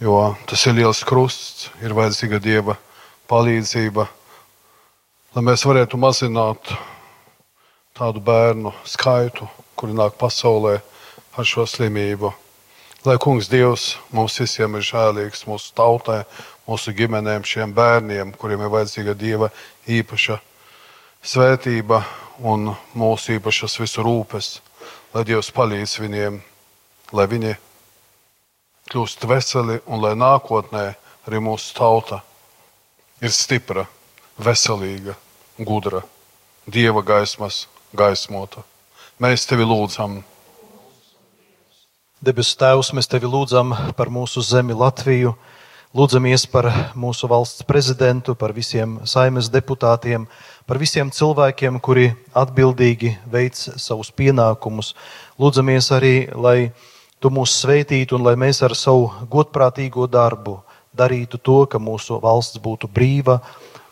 Jo tas ir liels krusts, ir vajadzīga Dieva palīdzība, lai mēs varētu mazināt tādu bērnu skaitu, kuri nāk pasaulē ar šo slimību. Lai Kungs Dievs mums visiem ir žēlīgs, mūsu tautai, mūsu ģimenēm, šiem bērniem, kuriem ir vajadzīga Dieva īpaša svētība un mūsu īpašas visu rūpes, lai Dievs palīdz viņiem, lai viņi kļūst veseli un lai nākotnē arī mūsu tauta ir stipra, veselīga, gudra, Dieva gaismas gaismota. Mēs tevi lūdzam. Debesu Tēvs, mēs tevi lūdzam par mūsu zemi Latviju, lūdzamies par mūsu valsts prezidentu, par visiem saimes deputātiem, par visiem cilvēkiem, kuri atbildīgi veic savus pienākumus. Lūdzamies arī, lai tu mūs sveitītu un lai mēs ar savu godprātīgo darbu darītu to, ka mūsu valsts būtu brīva,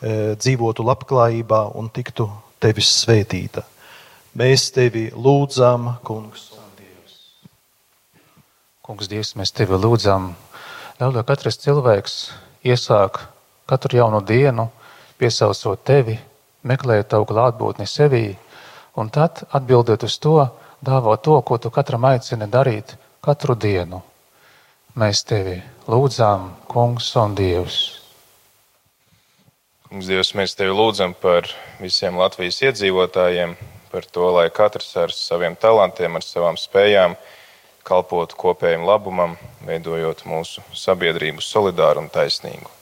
eh, dzīvotu labklājībā un tiktu tevis svētīta. Mēs tevi lūdzam, Kungs. Kungs, Dievs, mēs tevi lūdzam, ļauj, lai katrs cilvēks iesāk katru jaunu dienu, piesaucot tevi, meklēt tavu klātbūtni sevī, un tad atbildēt uz to, dāvā to, ko tu katram aicini darīt katru dienu. Mēs tevi lūdzam, Kungs un Dievs. Kungs, Dievs, mēs tevi lūdzam par visiem Latvijas iedzīvotājiem, par to, lai katrs ar saviem talantiem, ar savām spējām kalpotu kopējiem labumam, veidojot mūsu sabiedrību solidāru un taisnīgu.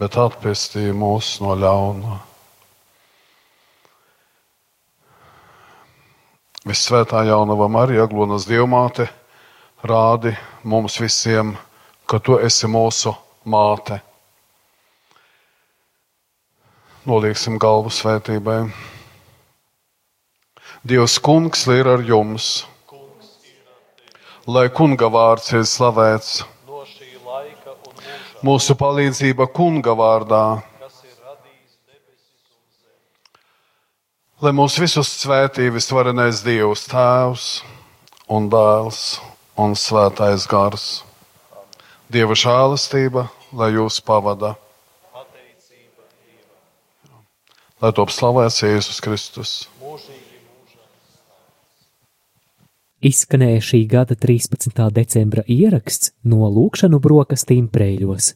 bet atpestī mūs no ļauna. Visvētā jaunava Marija, Glonas Dievmāte, rādi mums visiem, ka tu esi mūsu māte. Nolieksim galvu svētībai. Dievs kungs ir ar jums, lai kunga vārds ir slavēts. Mūsu palīdzība kunga vārdā. Lai mūs visus svētī visvarenais Dievs, Tēvs un Dēls un Svētais Gars. Dieva žēlastība, lai jūs pavada. Lai top slavēts Jēzus Kristus. Izskanēja šī gada 13. decembra ieraksts no Lūkšanu brokastīm Prēļos.